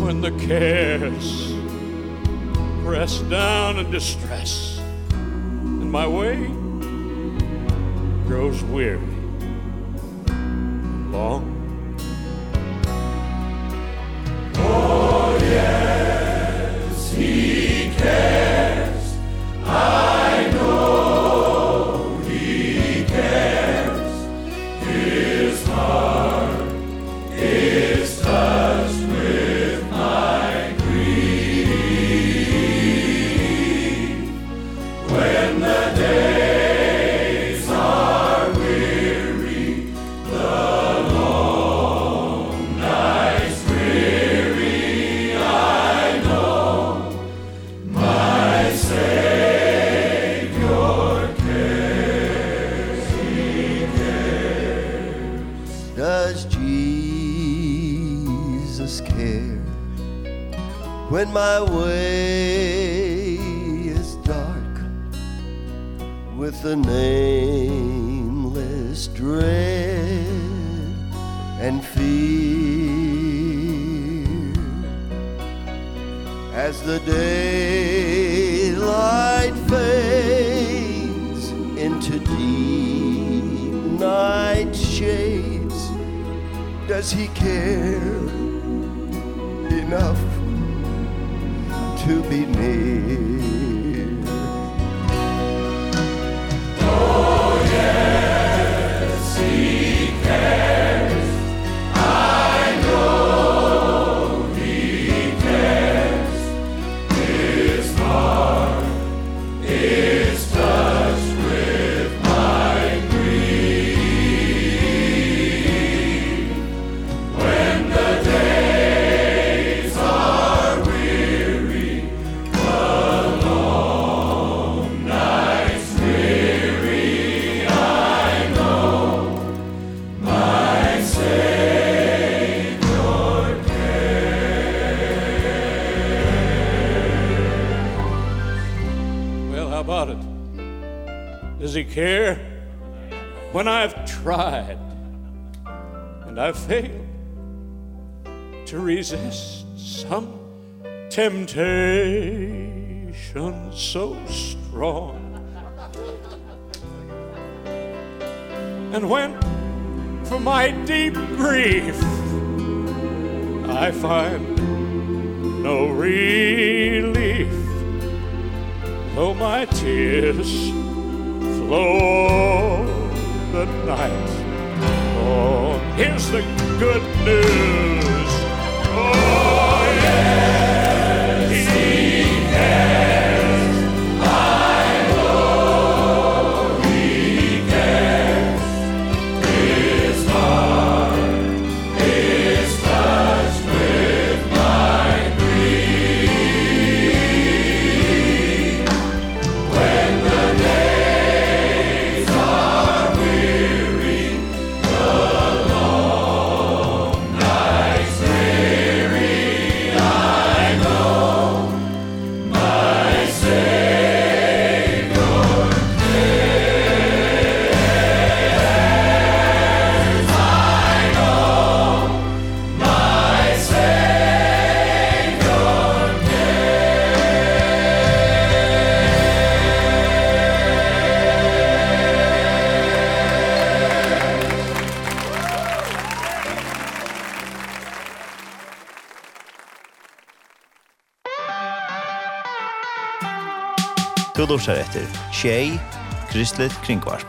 when the cares press down in distress and my way grows weary long my way is dark with the nameless dread and fear. As the daylight fades into deep night shades does he care to be near. Does he care? When I've tried and I've failed to resist some temptation so strong and when for my deep grief I find no relief though my tears Oh, the night. Oh, here's the good news. lursar etter Tjei, Kristelig Kringvarp.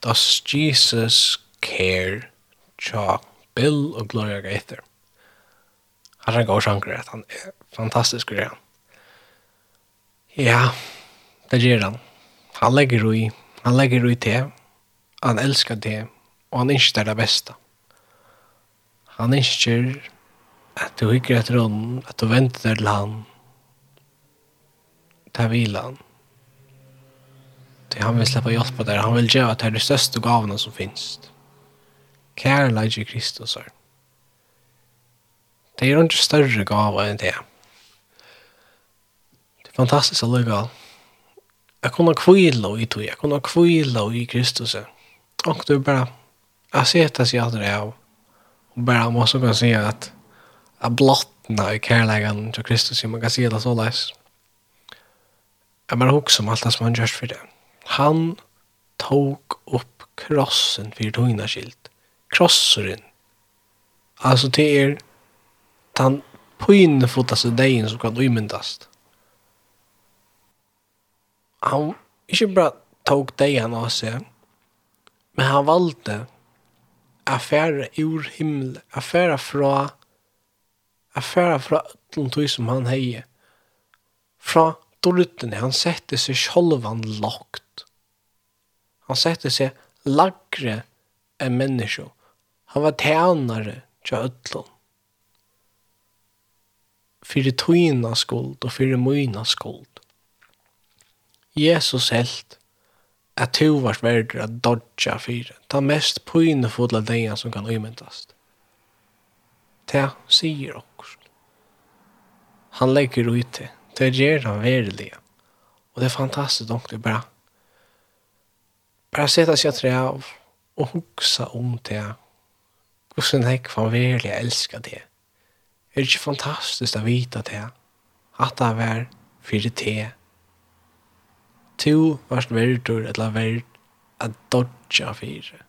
Does Jesus care tja Bill og Gloria Gaither? Han er en god sjanker at han er fantastisk greia. Ja, det gjør han. Han legger ui, han legger ui til, han elskar det, og han ikke det beste. Han ønsker at du hikker etter hånden, at du venter til han. til hvile han. Det han vil slippe hjelp av deg. Han vil gjøre at det er de største gavene som finnes. Kære leidje Kristus er. Det er ikke større gaver enn det. Det er fantastisk å lykke av. Jeg kunne kvile i tog. Jeg kunne kvile i Kristus. Og du bare, jeg ser det seg aldri av Och bara man så kan säga att att blottna i kärleken till Kristus, man kan se det så läs. Jag menar också om allt det som han görs för det. Han tog upp krossen för togna skilt. Krosseren. Alltså det är den pynfotaste dagen som kan uimyndast. Han inte bara tog dagen av sig, men han valde affæra ur himmel, affæra fra, affæra fra öllum tog som han hei, fra dorutene, han sette seg sjolvan lagt. Han sette seg lagre enn menneskje. Han var tænare tja öllum. Fyrir tøyna skuld og fyrir møyna skuld. Jesus helt at to var verdt at dodja fyra. Ta mest pyne fodla deia som kan uymyndast. Ta sier okkur. Han legger ut det. Det gjør han verilig. Og det er fantastisk ordentlig bra. Bara seta seg tre av og hugsa om det. Hvordan jeg kan verilig elska det. Er det ikke fantastisk å vite det? At det er fyrir te to varst verdur eller verd at dodja fyrir.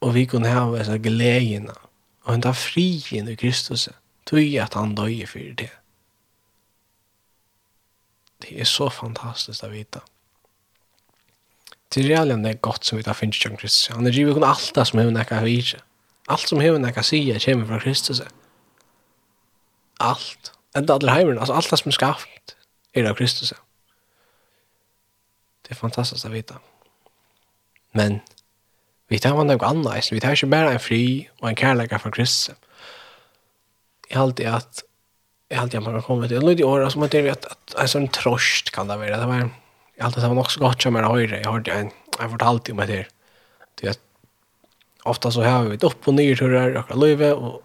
Og vi kunne hava dessa gleina og henta frien i Kristus tui at han døye fyrir det. Det er så fantastisk å vita. Til realen det er godt som vi tar finnes John Kristus. Han er givet kun alt det som hever nekka vire. Alt som hever nekka sige kommer fra Kristus. Alt. Enda alle heimeren, altså alt det som er skapt er av Kristus. Det er fantastiskt att vite. Men vi tar man noe annet, Vi tar ikke bare en fri och en kærlighet fra Kristus. Jeg har alltid att jeg har alltid at man kan komma till. Jag har i år som att jeg vet att en sånn trost kan det vara. Det var alltid samma också gott som är höjre. Jag har en jag har alltid om det her. Det vet, ofta så har vi ett opp och ner hur det är livet och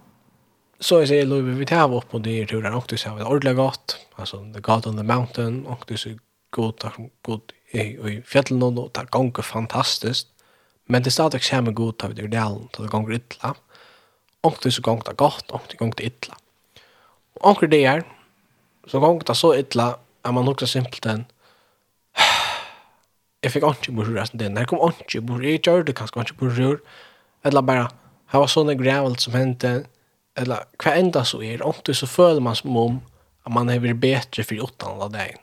så jeg sier, Louis vi tar opp på det turen och det så det vi ordentligt gott alltså the god on the mountain og du så god god i fjellet nå, og det går fantastisk, men det er stadig samme god av det där då det går ytla, og du så går det godt, og det går det ytla. Og och det er, så går det så ytla, att man också simpelt enn, jeg fikk ikke bort resten den jeg kom ikke bort, inte borde jag gjorde ikke bort borde eller bare, här var sånne grävligt som hendte, eller hva enda så er, omtid så føler man som om at man har vært bedre for åttan av dagen.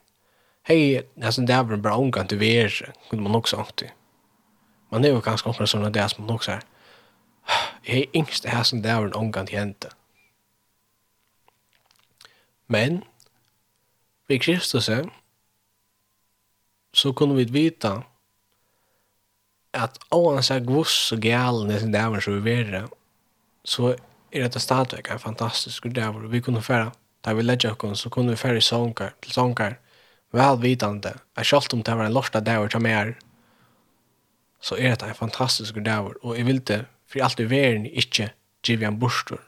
Hei, nesten det er vel bra omgang til VR, kunne man også omtid. Man er jo ganske omkring sånn at det er som man også er. Jeg er yngst det her som det er en omgang til jente. Men, ved Kristus så kunne vi vite at oansett gvoss og galen det er som det er som vi er, så er det stadväg er fantastisk och där vi kunne færa, da vi lägger oss så kunne vi färra i sånkar til sånkar välvidande att selv om det var en lörsta dag som mer, så er det en fantastisk dag og jeg vil det for alt i verden, ikke give en borstor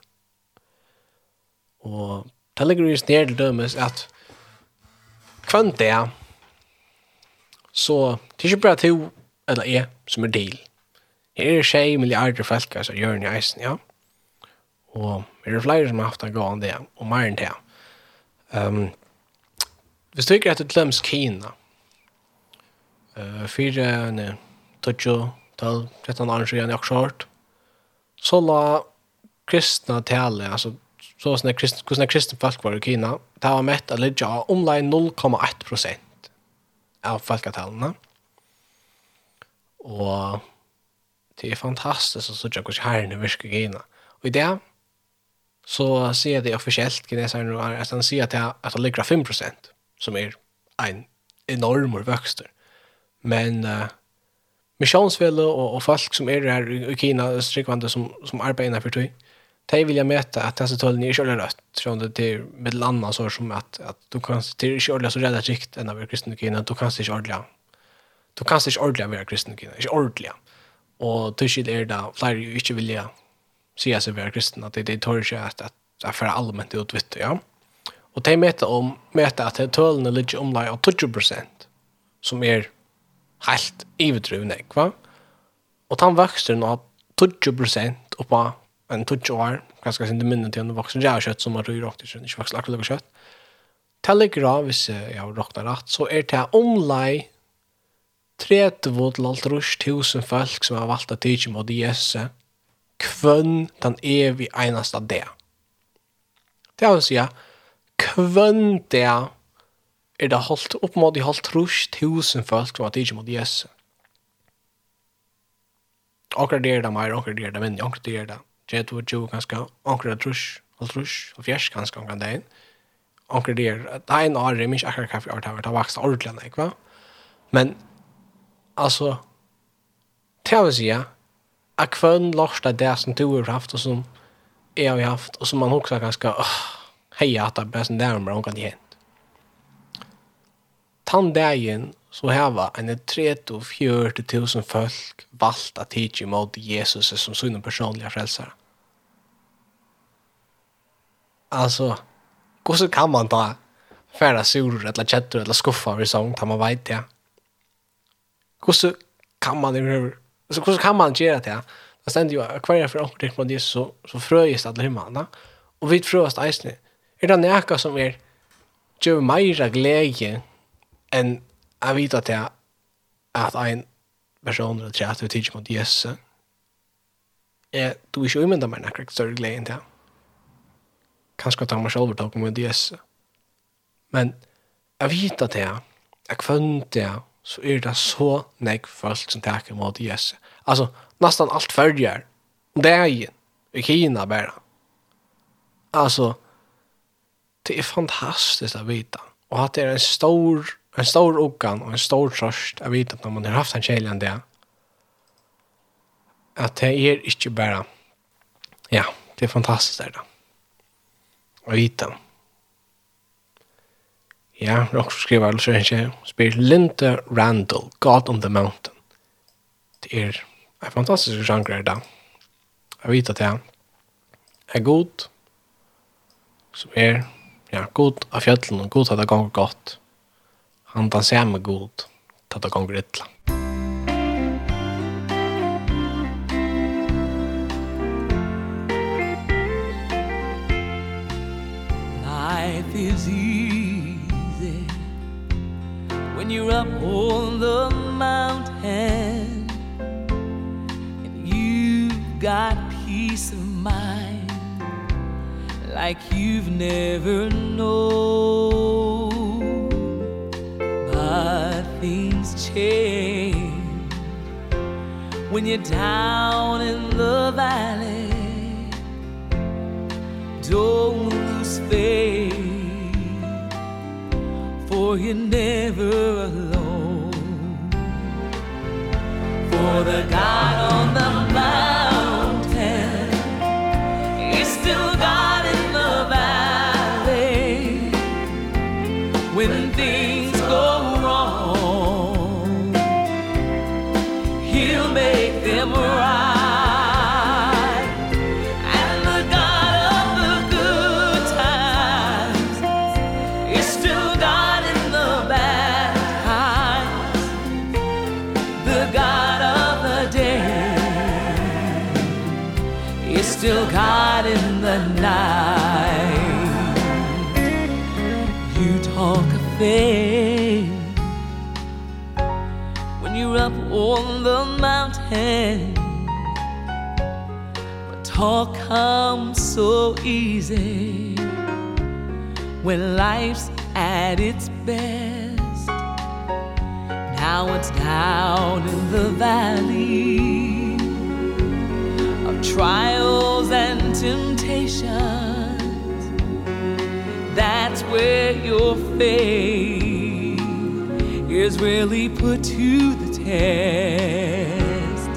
og det ligger just ned til dømes at kvant det så det er ikke bare to eller jeg som er del Her er tjej milliarder folk, som gjør i eisen, ja. Og er det flere som har haft en gang det, og mer enn det. Um, hvis du ikke etter Tlems Kina, uh, fire, ne, tøtjo, tøl, trettan annen siden jeg også hørt, så la kristna tale, altså, så sånne kristne, hvordan kristne folk var i Kina, det var mett at det var omlai 0,1 prosent av folketallene. Og det er fantastisk å sitte hvordan herren virker i Kina. Og i det, så ser det officiellt kineser nu att han ser att att det ligger 5 som är en enorm växter. Men uh, missionsfälle och, och folk som är här i Kina strikvande som som arbetar för tog. De vill jag möta att dessa så ni kör rött från det till med landa så som att att du kan till köra så rädda rikt ända över kristen Kina du kan sig ordla. Du kan sig ordla över kristen Kina. Inte ordla. Och du skiljer där flyr ju inte vilja sier säga sig vara kristna, det, det tar sig att, att, att för allmänt utvitt, ja. Og de møter om, møter at tölene ligger omlag av 20% som er helt iverdrivna, va? Og den vokser nå 20% oppa en 20 år, ganska sin minne til en vuxen jag kjøtt som har rör ikke i kött, inte vuxen akkurat kött. Telegram, hvis jeg har råkna rett, så er det omlag 30 til 000 folk som har valgt å tige mot Jesus, kvønn den evig eneste det. Det vil si, kvønn det er det holdt opp mot i holdt rush tusen folk som har tidlig mot Jesus. Akkurat det er det mer, akkurat det er det vinn, akkurat det er det. Jeg tror jo ganske, akkurat rush, holdt rush og fjers ganske omkring det inn. Akkurat det er, det er en år, jeg minns akkurat hva jeg har vært, det har vært ordentlig, ikke va? Men, altså, det vil si, att kvön lörsta det som du har haft och som jag har haft och som man också ganska oh, heja att det bäst närmare det kan igen. Tandagen så hava en 3-4 000 folk valgt att tidsje mot Jesus som sin personliga frälsare. Alltså, hur kan man ta färra sur eller kjettor eller skuffa i sång tar man vet det? Hur kan man det Alltså hur kan man göra det? Det ständer ju akvarier för åker på Jesus så så fröjs alla himlarna. Och vi fröst isne. Är det näka som är ju mer glädje än jag vet att jag att en person eller tjat vi tidigt mot Jesus. Är du ju men där man kan större glädje än det. Kanske ta mig själv tag mot Jesus. Men jag vet att jag jag kvönt det så är det så nek folk som tackar mot Jesus. Alltså nästan allt färger. Det är i Kina bara. Alltså det är fantastiskt att veta. Och att det är en stor en stor okan och en stor tröst att veta att när man har haft en källan där att det är inte bara ja, det är fantastiskt där. Att veta. Ja, rock skriver alltså inte. Spyr Linda Randall, God on the Mountain. Det är en fantastisk genre da. Jeg vet at jeg er god, som er ja, god av fjøtlen, og god at det ganger godt. Han danser med god, at det ganger ytla. Life is easy When you're up on the mountain. mine Like you've never known. But things change When you're down in the valley. Don't lose faith For you're never alone. For the God faith When you're up on the mountain But talk comes so easy. When life's at its best Now it's down in the valley Of trials and temptations. That's where your faith is really put to the test.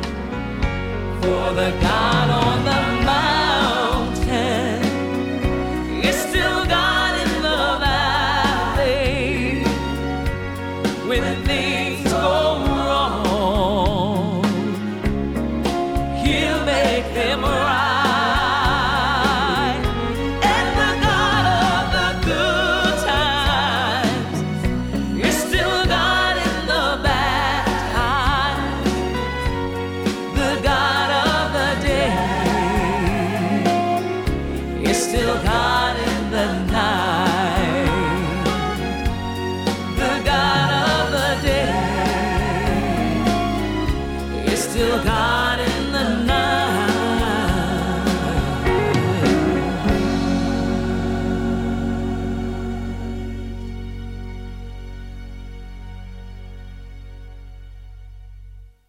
For the God on the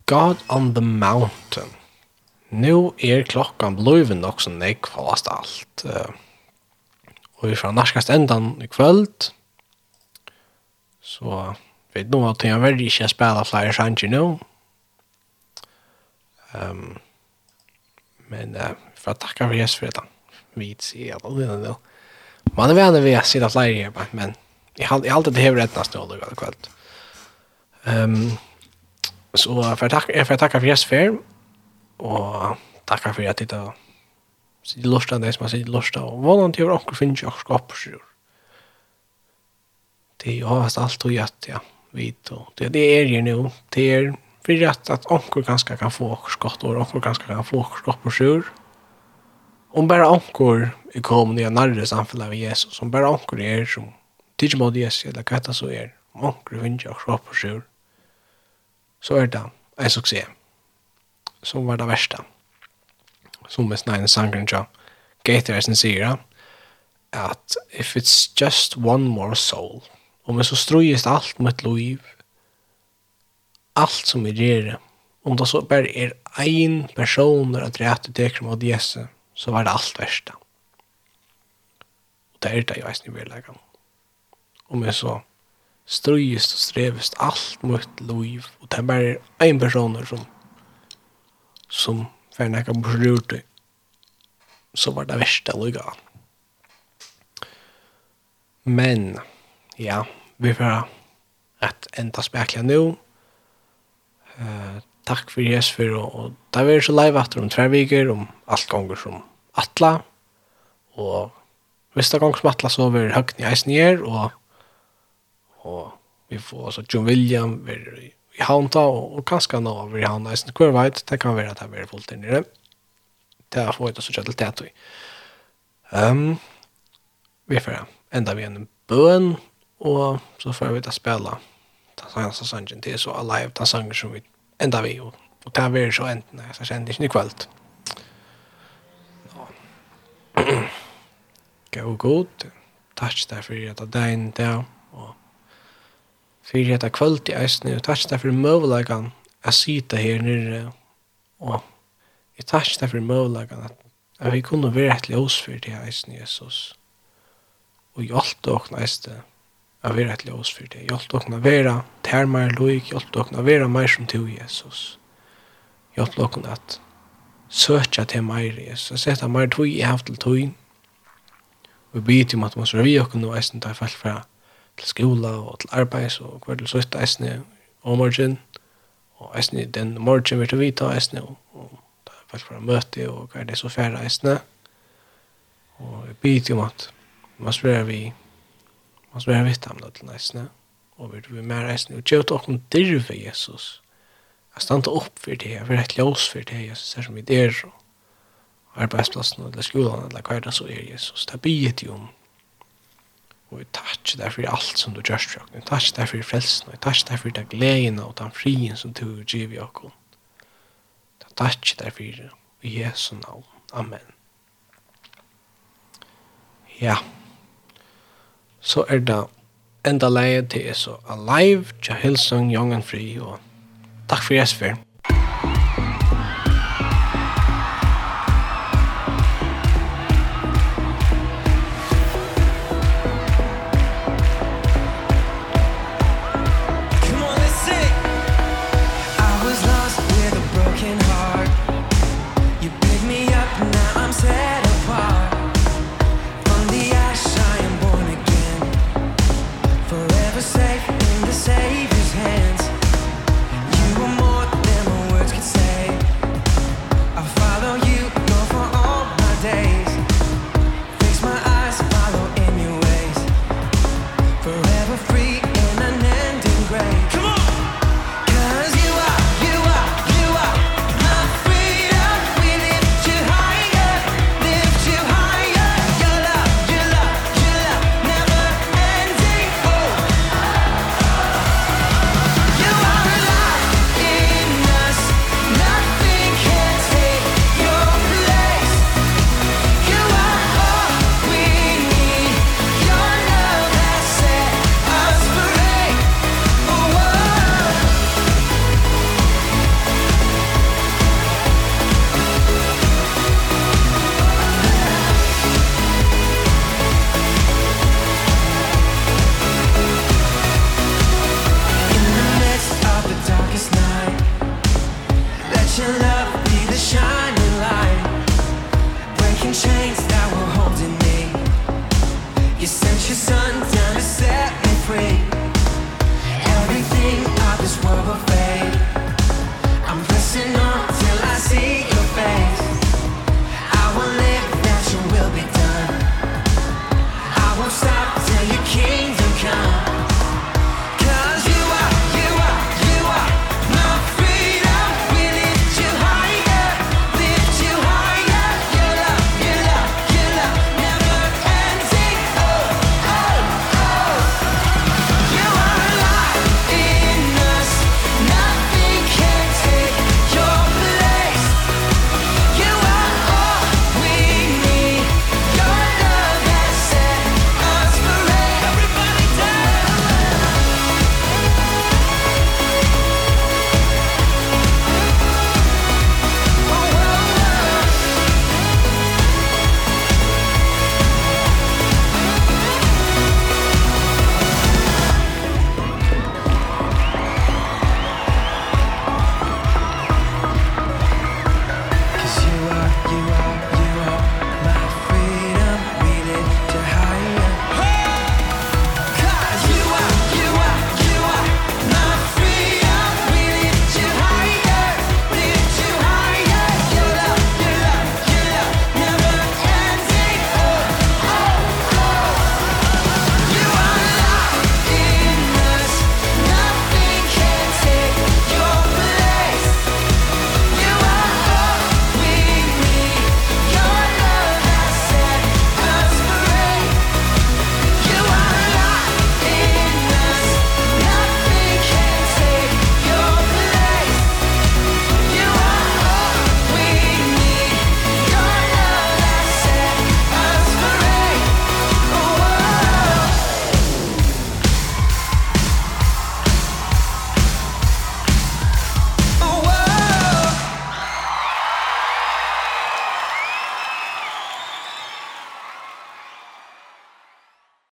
God on the Mountain. Nu er klokkan bløyven nok som nek fast alt. Uh, Og vi fra narskast endan i kvöld, så vet nå at jeg veldig ikke spela flere sanger nu. Um, men uh, for å takke for Jesus for det. Vi sier at det er nå. Man er venner ved å sitte flere her, men jeg har alltid det hever rettnast nå, det kvöld. Um, Så for takke, jeg får takke for gjestfer, og takke for at dette sier lort av det som jeg sier lort av, og hvordan til å dere finne ikke dere oppskyld. Det er jo alt og gjett, ja, vidt, og det, det er jo nå, det er for at at onker ganske kan få skott og onker ganske kan få skott på sjur. Om onker er kommet i en nærre samfället av Jesus, om bare onker er som tidigt mod Jesus eller hva det så er, om onker är. ikke vinner skott på sjur så er det en suksess. Som var det verste. Som med snøyne sangren til Gator sin sier at if it's just one more soul om jeg så strøyest alt mitt liv alt som vi gjør om det så bare er ein person at det er dekker mot Jesus så var det alt verste. Og det er det jo eisen i vedleggen. legge om jeg så strøyest og strevest alt mot liv. Og det er bare en person som, som fyrir nekka brurte, så var det verste lukka. Men, ja, vi får at enda spekla nu. Uh, takk for Jesus for, og, og det er så live etter om tre viker, om alt gonger som atla. Og hvis det gonger som atla, så vil høgni eisen her, og og vi får altså John William vi i Hanta og, og kanskje nå vi i Hanta eisen hver veit det kan være at det er fullt inn i det det er for og så kjøttel tett um, vi får enda vi en bøn og så får vi ta spela ta sangen sangen til så alive ta sangen som vi enda vi og, og det er så enten jeg kjenner ikke i kveld. Gå god, takk deg for at det er en dag, og fyrir hetta kvöld i eisne, og takk deg for møvelagan a sita her nere, og jeg takk deg for møvelagan at, at vi kunne være et ljós fyrir det eisne, Jesus, og hjelp dere eisne, at være et ljós fyrir det, hjelp dere å være termar loik, hjelp dere å være meir som til Jesus, hjelp dere at søkja til meir, Jesus, setta meir tog i haftel tog, og vi byr om at man skal vi okken og eisne ta fall fra til skola og til arbeids og hver til søtt eisne og morgen og eisne den morgen vil du vita eisne og, og da er vel fra møte og hva er det så færre eisne og vi byt om at man sprer vi man sprer vi tam da til eisne og vi vil mer eisne og kjøt okken dirve Jesus jeg standa opp for det jeg vil rett ljós for det Jesus er som vi der og arbeidsplassen eller skolan eller hva er det så er Jesus. Det byt jo om Og jeg takk deg for alt som du gjørs for. Jeg takk deg for frelsen. og Jeg takk deg for den gleden og den frien som du gir i oss. Jeg takk deg for det. I Jesu navn. Amen. Ja. Så er det enda leie til så Alive, Jahilsson, Young and Free. Og takk for Jesper.